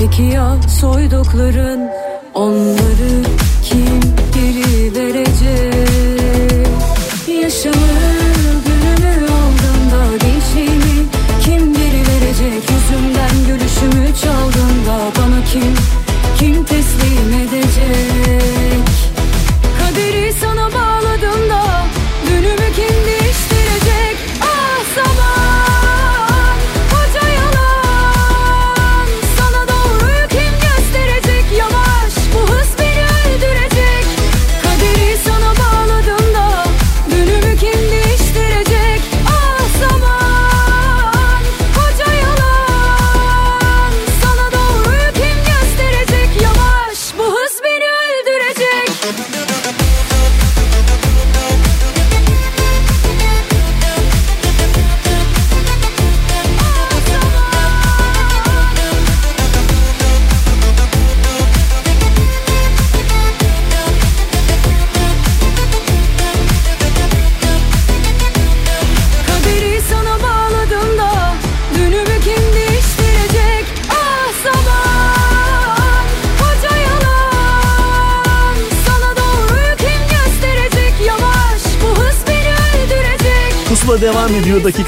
Peki ya soydukların onları kim geri verecek?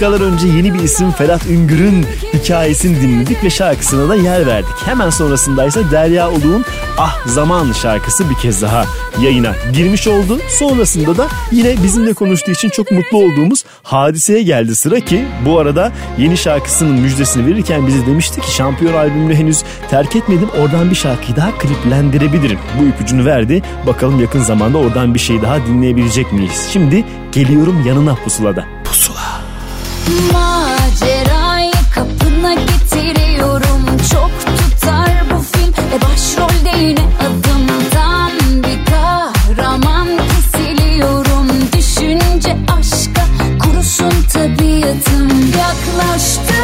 dakikalar önce yeni bir isim Ferhat Üngür'ün hikayesini dinledik ve şarkısına da yer verdik. Hemen sonrasında ise Derya Uluğ'un Ah Zaman şarkısı bir kez daha yayına girmiş oldu. Sonrasında da yine bizimle konuştuğu için çok mutlu olduğumuz hadiseye geldi sıra ki bu arada yeni şarkısının müjdesini verirken bize demişti ki şampiyon albümünü henüz terk etmedim oradan bir şarkıyı daha kliplendirebilirim. Bu ipucunu verdi. Bakalım yakın zamanda oradan bir şey daha dinleyebilecek miyiz? Şimdi geliyorum yanına pusulada. Pusula. Macerayı kapına getiriyorum. Çok tutar bu film E başrolde yine adımdan bir kahraman kesiliyorum. Düşünce aşka kurusun tabiatım Yaklaştım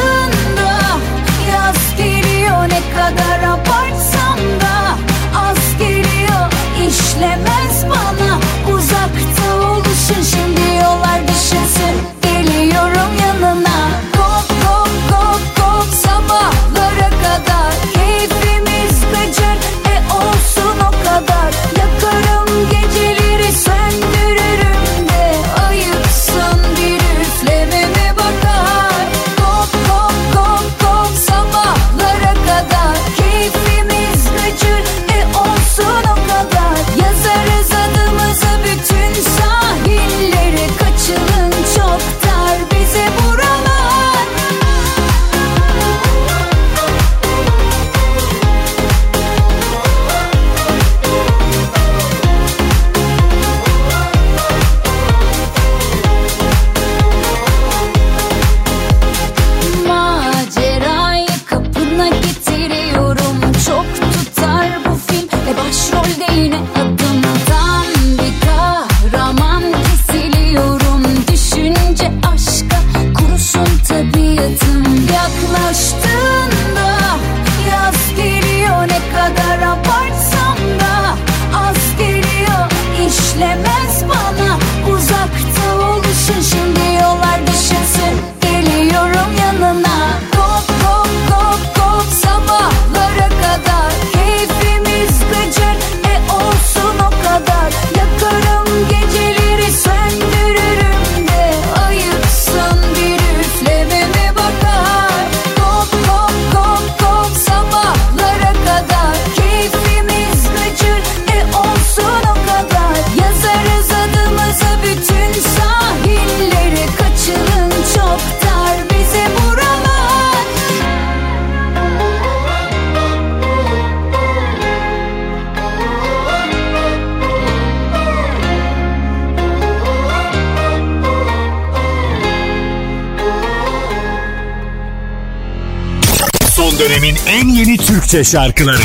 Bahçe şarkıları.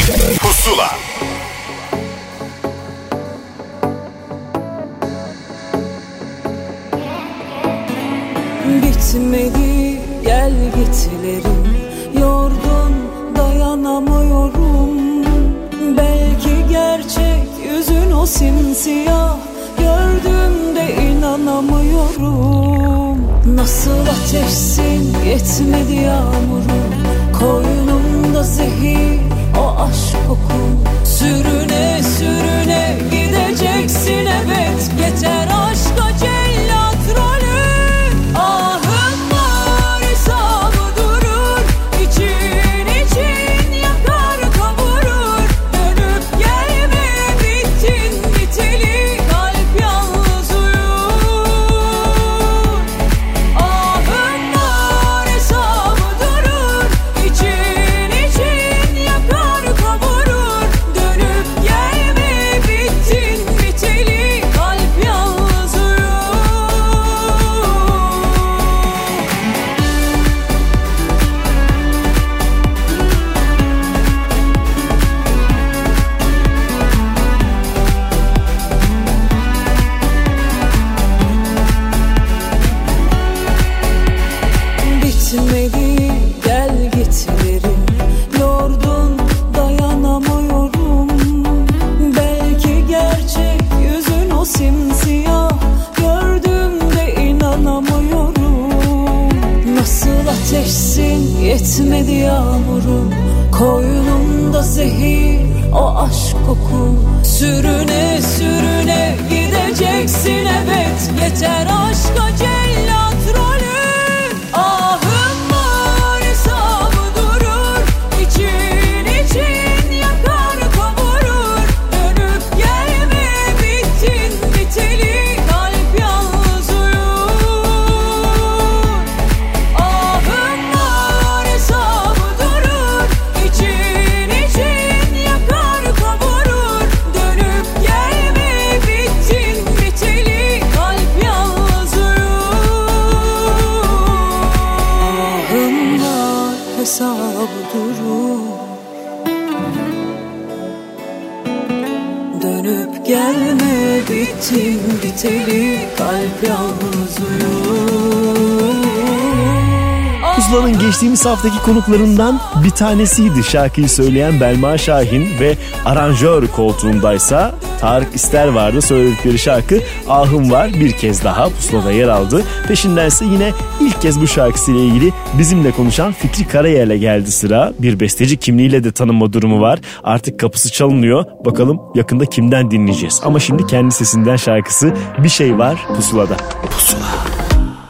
Haftaki konuklarından bir tanesiydi. Şarkıyı söyleyen Belma Şahin ve aranjör koltuğundaysa Tarık İster vardı. Söyledikleri şarkı Ahım Var bir kez daha Pusula'da yer aldı. Peşindense yine ilk kez bu şarkısıyla ilgili bizimle konuşan Fikri Karayel'e geldi sıra. Bir besteci kimliğiyle de tanınma durumu var. Artık kapısı çalınıyor. Bakalım yakında kimden dinleyeceğiz. Ama şimdi kendi sesinden şarkısı Bir Şey Var Pusula'da. Pusula.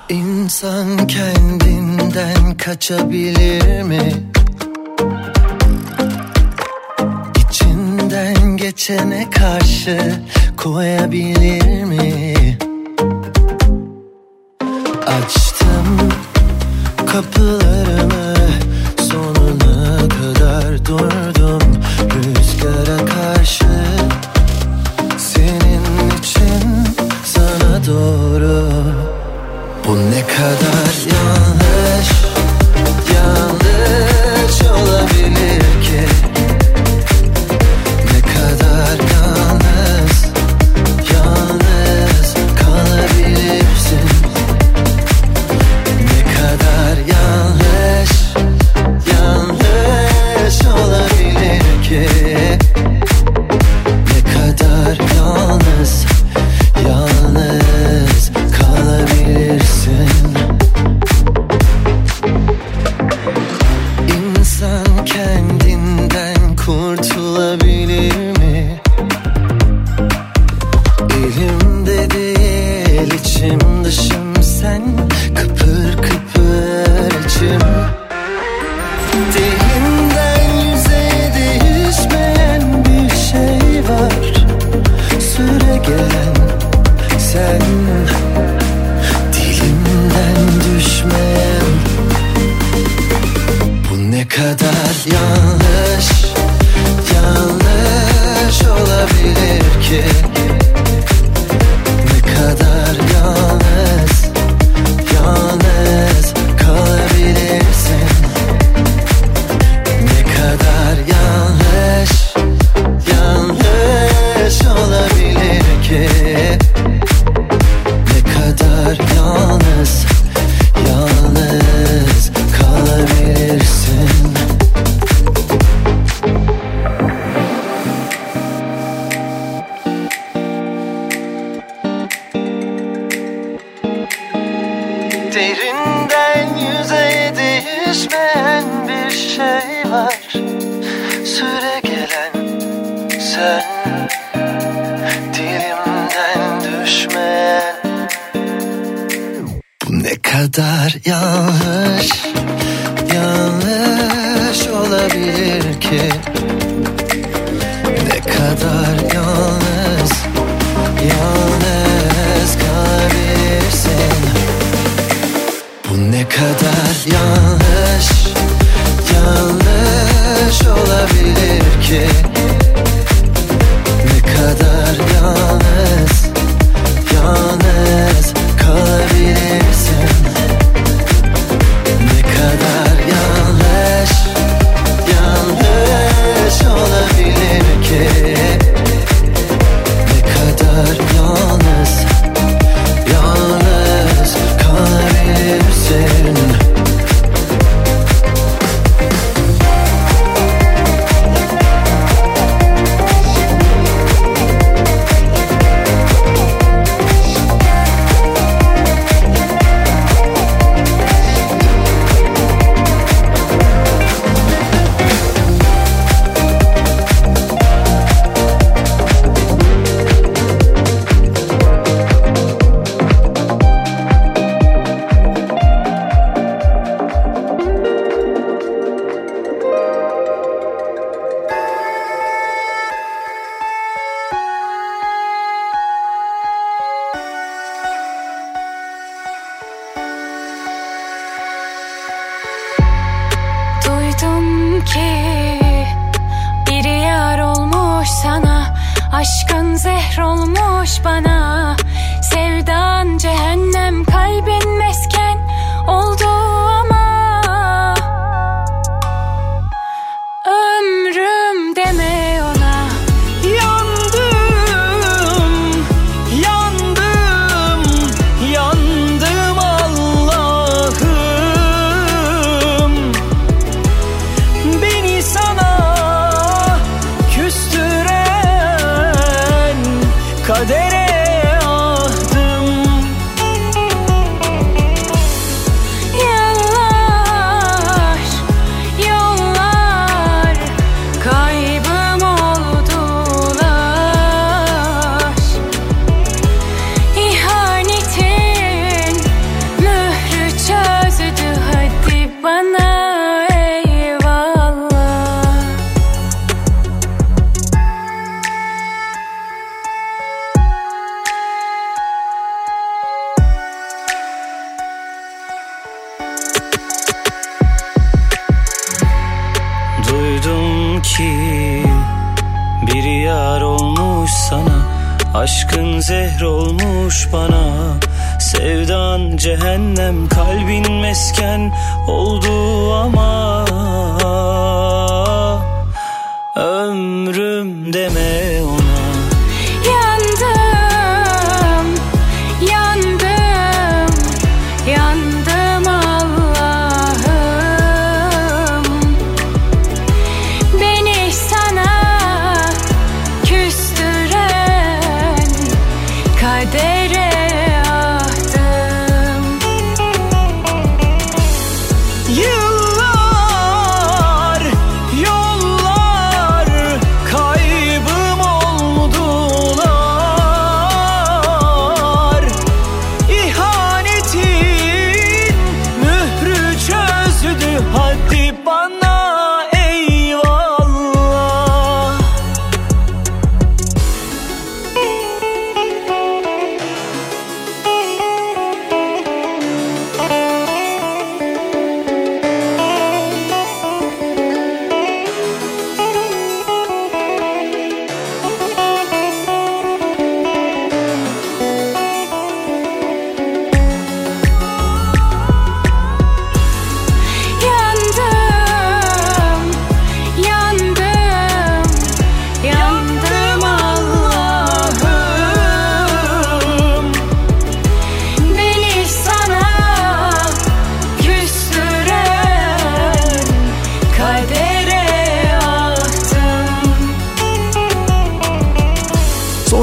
İnsan kendinden kaçabilir mi? İçinden geçene karşı koyabilir mi? Açtım kapılarımı sonuna kadar durdum rüzgara karşı senin için sana doğru bu ne kadar yanlış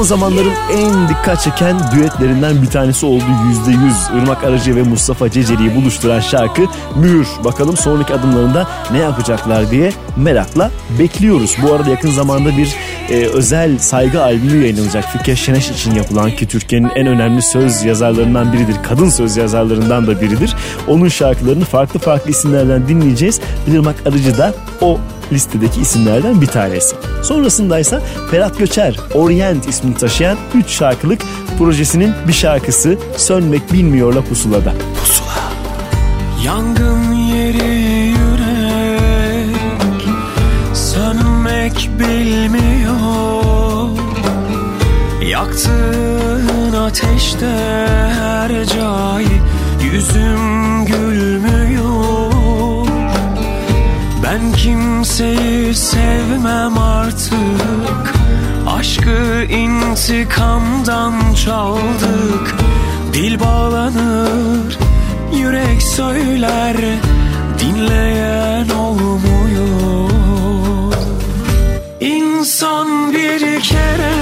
Son zamanların en dikkat çeken düetlerinden bir tanesi oldu yüzde yüz. Irmak Arıcı ve Mustafa Ceceli'yi buluşturan şarkı Mühür. Bakalım sonraki adımlarında ne yapacaklar diye merakla bekliyoruz. Bu arada yakın zamanda bir e, özel saygı albümü yayınlanacak. Fikret Şeneş için yapılan ki Türkiye'nin en önemli söz yazarlarından biridir. Kadın söz yazarlarından da biridir. Onun şarkılarını farklı farklı isimlerden dinleyeceğiz. Irmak Arıcı da o listedeki isimlerden bir tanesi. Sonrasındaysa Ferhat Göçer, Orient ismini taşıyan 3 şarkılık projesinin bir şarkısı Sönmek Bilmiyor'la Pusula'da. Yangın yeri yürek Sönmek bilmiyor Yaktığın ateşte her cay Yüzüm gülmüyor Ben kimseyi sevmem artık. Aşkı intikamdan çaldık. Dil bağlanır Yürek söyler. Dinleyen olmuyor. İnsan bir kere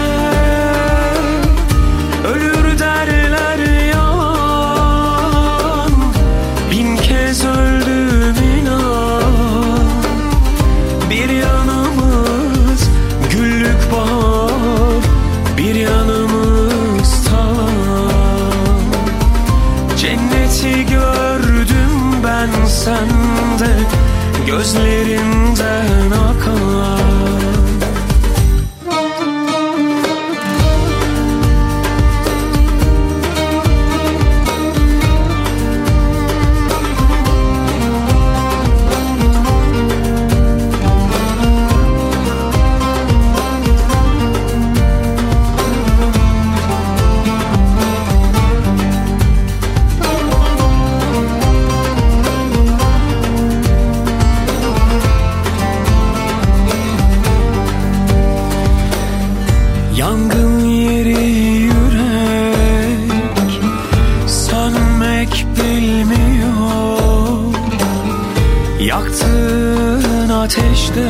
ateşte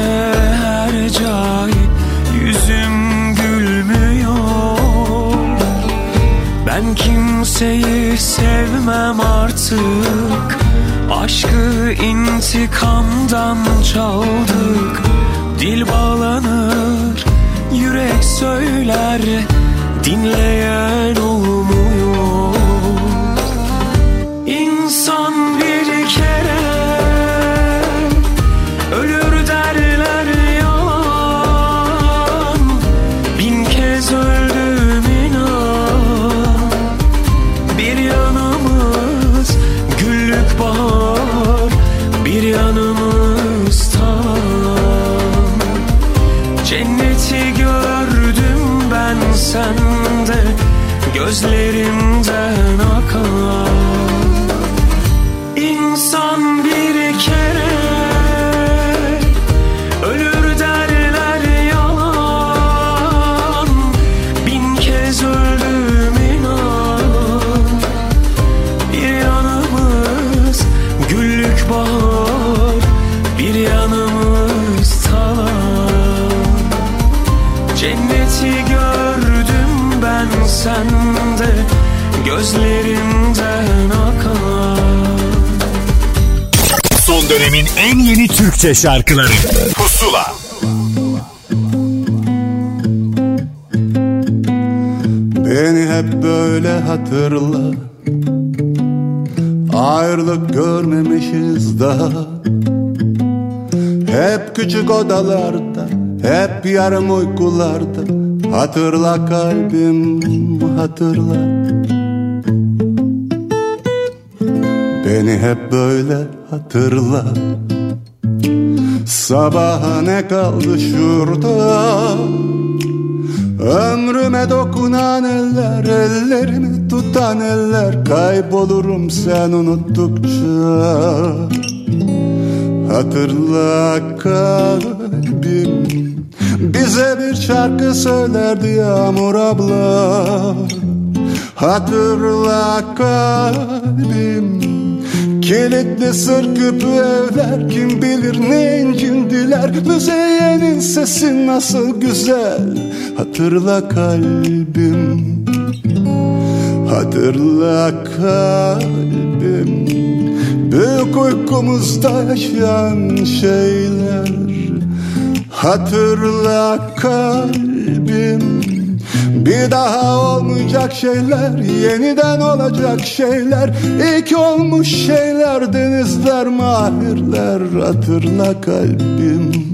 her cay Yüzüm gülmüyor. Ben kimseyi sevmem artık. Aşkı intikamdan çaldık. Dil bağlanır Yürek söyler dinleyen Türkçe şarkıları. Pusula. Beni hep böyle hatırla. Ayrılık görmemişiz daha. Hep küçük odalarda Hep yarım uykularda. Hatırla kalbim hatırla. Beni hep böyle hatırla Sabaha ne kaldı şurada? Ömrüme dokunan eller Ellerimi tutan eller. Kaybolurum sen unuttukça. Hatırla kalbim. Bize bir şarkı söylerdi Yağmur abla. Hatırla kalbim Kilitli sır küpü evler Kim bilir ne incindiler. Müzeyyenin sesi nasıl güzel Hatırla kalbim. Hatırla kalbim. Büyük uykumuzda yaşayan şeyler Hatırla kalbim bir daha olmayacak şeyler Yeniden olacak şeyler. İlk olmuş şeyler Denizler mahirler Hatırla kalbim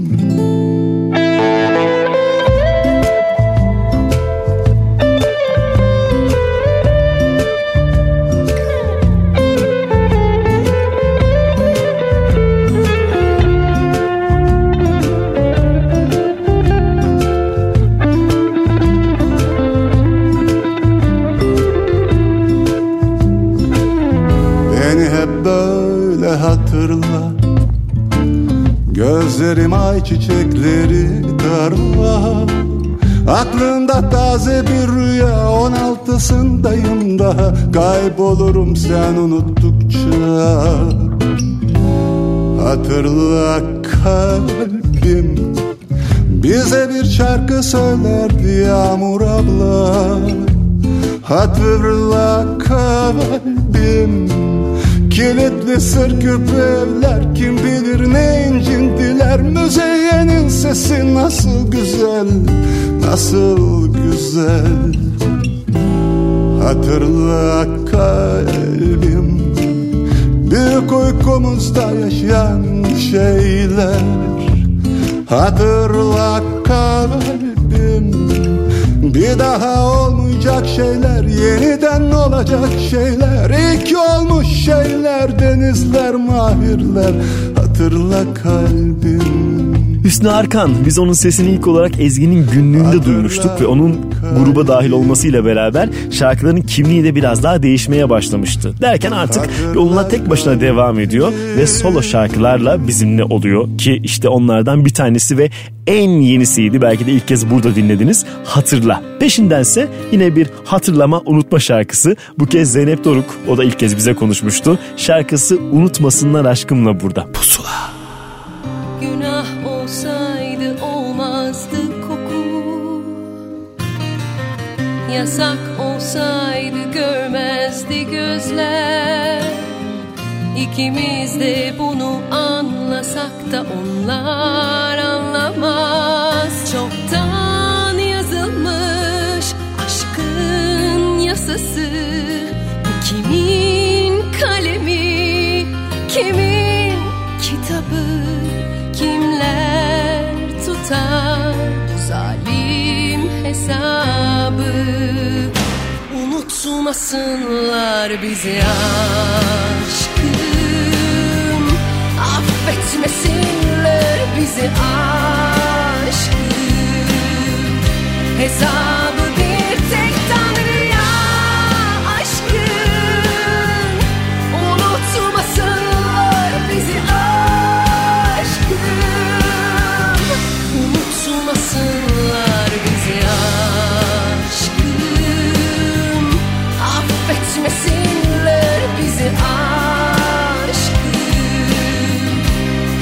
daha Kaybolurum sen unuttukça. Hatırla kalbim Bize bir şarkı söylerdi Yağmur abla. Hatırla kalbim Kilitli sır küpü evler Kim bilir ne incindiler Müzeyyenin sesi nasıl güzel Nasıl güzel Hatırla kalbim. Büyük uykumuzda yaşayan şeyler. Hatırla kalbim. Bir daha olmayacak şeyler Yeniden olacak şeyler. İlk olmuş şeyler Denizler mahirler. Hatırla kalbim. Hüsnü Arkan biz onun sesini ilk olarak Ezgi'nin günlüğünde duymuştuk ve onun gruba dahil olmasıyla beraber şarkıların kimliği de biraz daha değişmeye başlamıştı. Derken artık yoluna tek başına devam ediyor ve solo şarkılarla bizimle oluyor ki işte onlardan bir tanesi ve en yenisiydi belki de ilk kez burada dinlediniz Hatırla. Peşindense yine bir hatırlama unutma şarkısı. Bu kez Zeynep Doruk o da ilk kez bize konuşmuştu. Şarkısı Unutmasınlar Aşkımla burada. Pusula. Yasak olsaydı görmezdi gözler. İkimiz de bunu anlasak da onlar anlamaz. Çoktan yazılmış aşkın yasası. Bu kimin kalemi, kimin kitabı? Kimler tutar hesabı. Unutmasınlar bizi aşkım. Affetmesinler bizi aşkım. Hesabı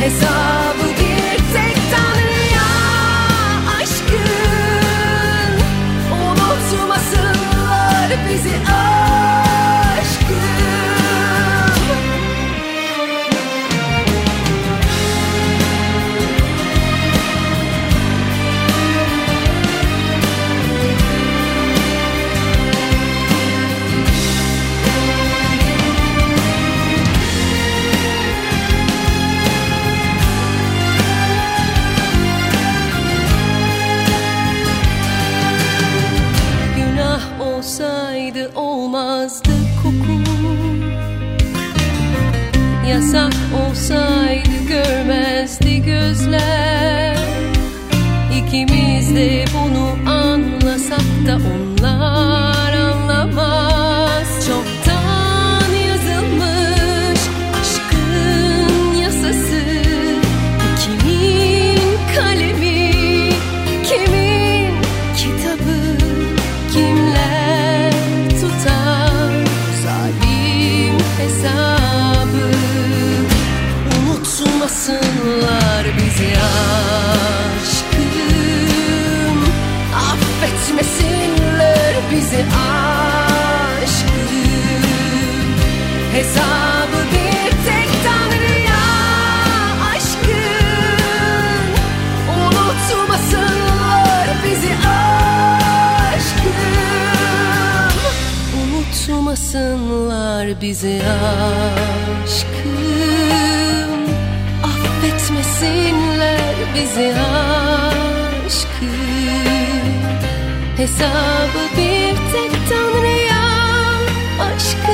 It's all sözler İkimiz de bunu anlasak da onlar anlamaz. Yaşatsınlar bizi aşkım. Affetmesinler bizi aşkım. Hesabı bir tek Tanrı'ya aşkım.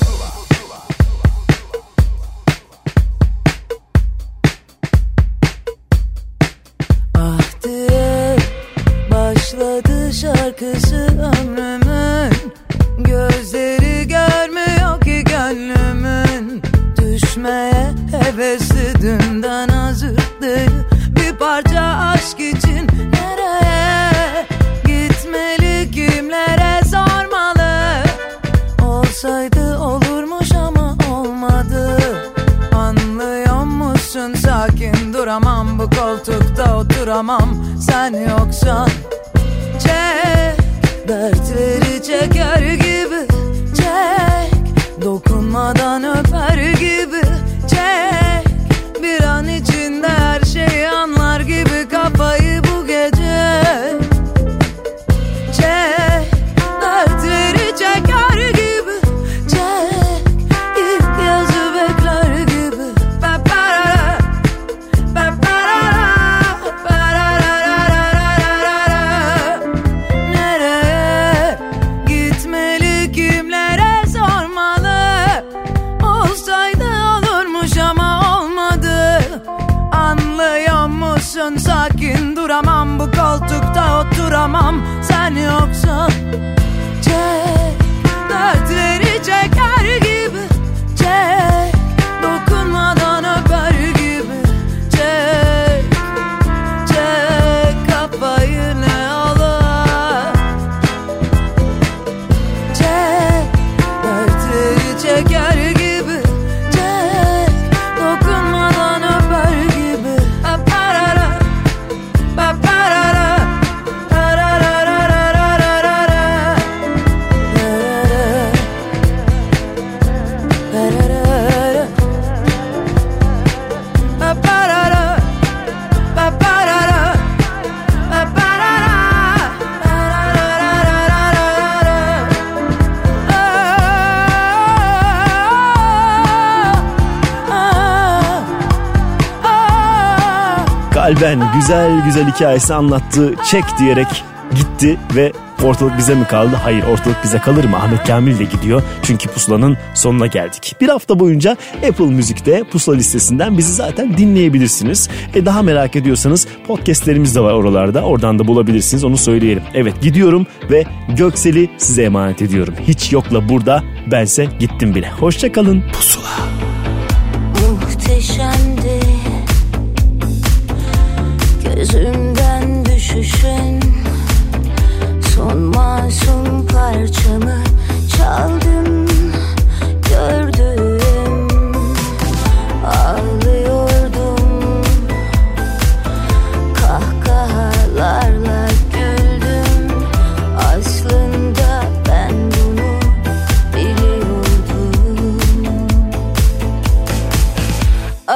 güzel hikayesi anlattı. Çek diyerek gitti ve ortalık bize mi kaldı? Hayır ortalık bize kalır mı? Ahmet Kamil de gidiyor çünkü pusulanın sonuna geldik. Bir hafta boyunca Apple Müzik'te pusula listesinden bizi zaten dinleyebilirsiniz. E daha merak ediyorsanız podcastlerimiz de var oralarda. Oradan da bulabilirsiniz onu söyleyelim. Evet gidiyorum ve Göksel'i size emanet ediyorum. Hiç yokla burada bense gittim bile. Hoşçakalın. Pusula.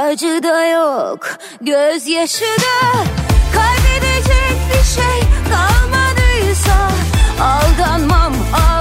acı da yok gözyaşı da kaybedecek bir şey kalmadıysa aldanmam. Al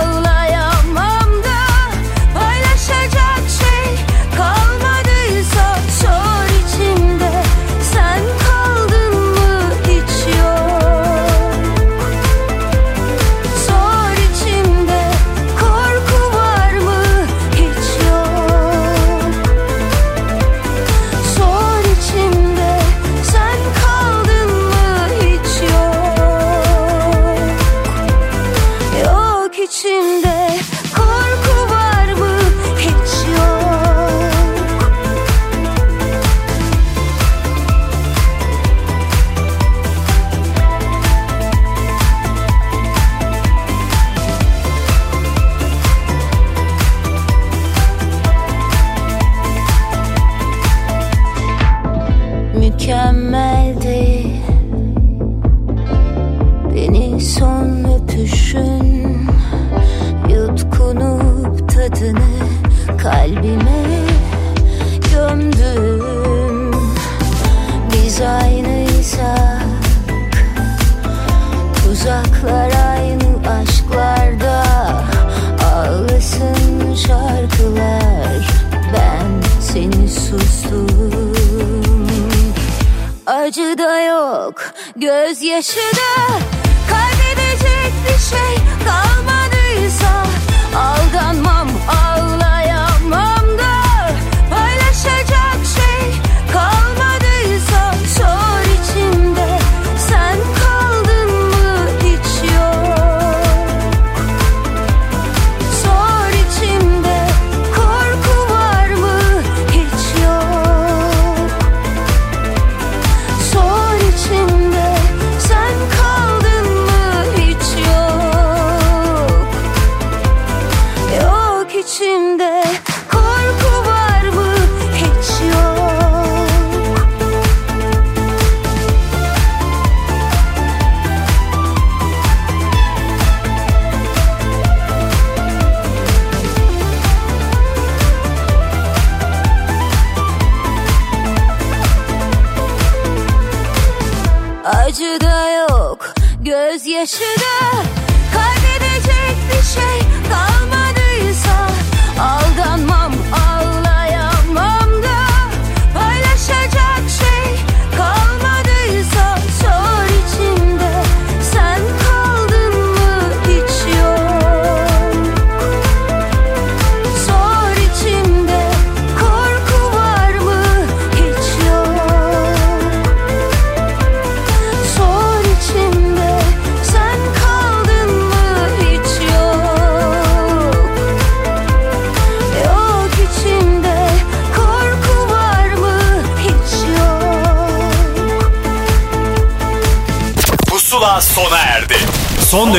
Gözyaşı kaybedecek bir şey.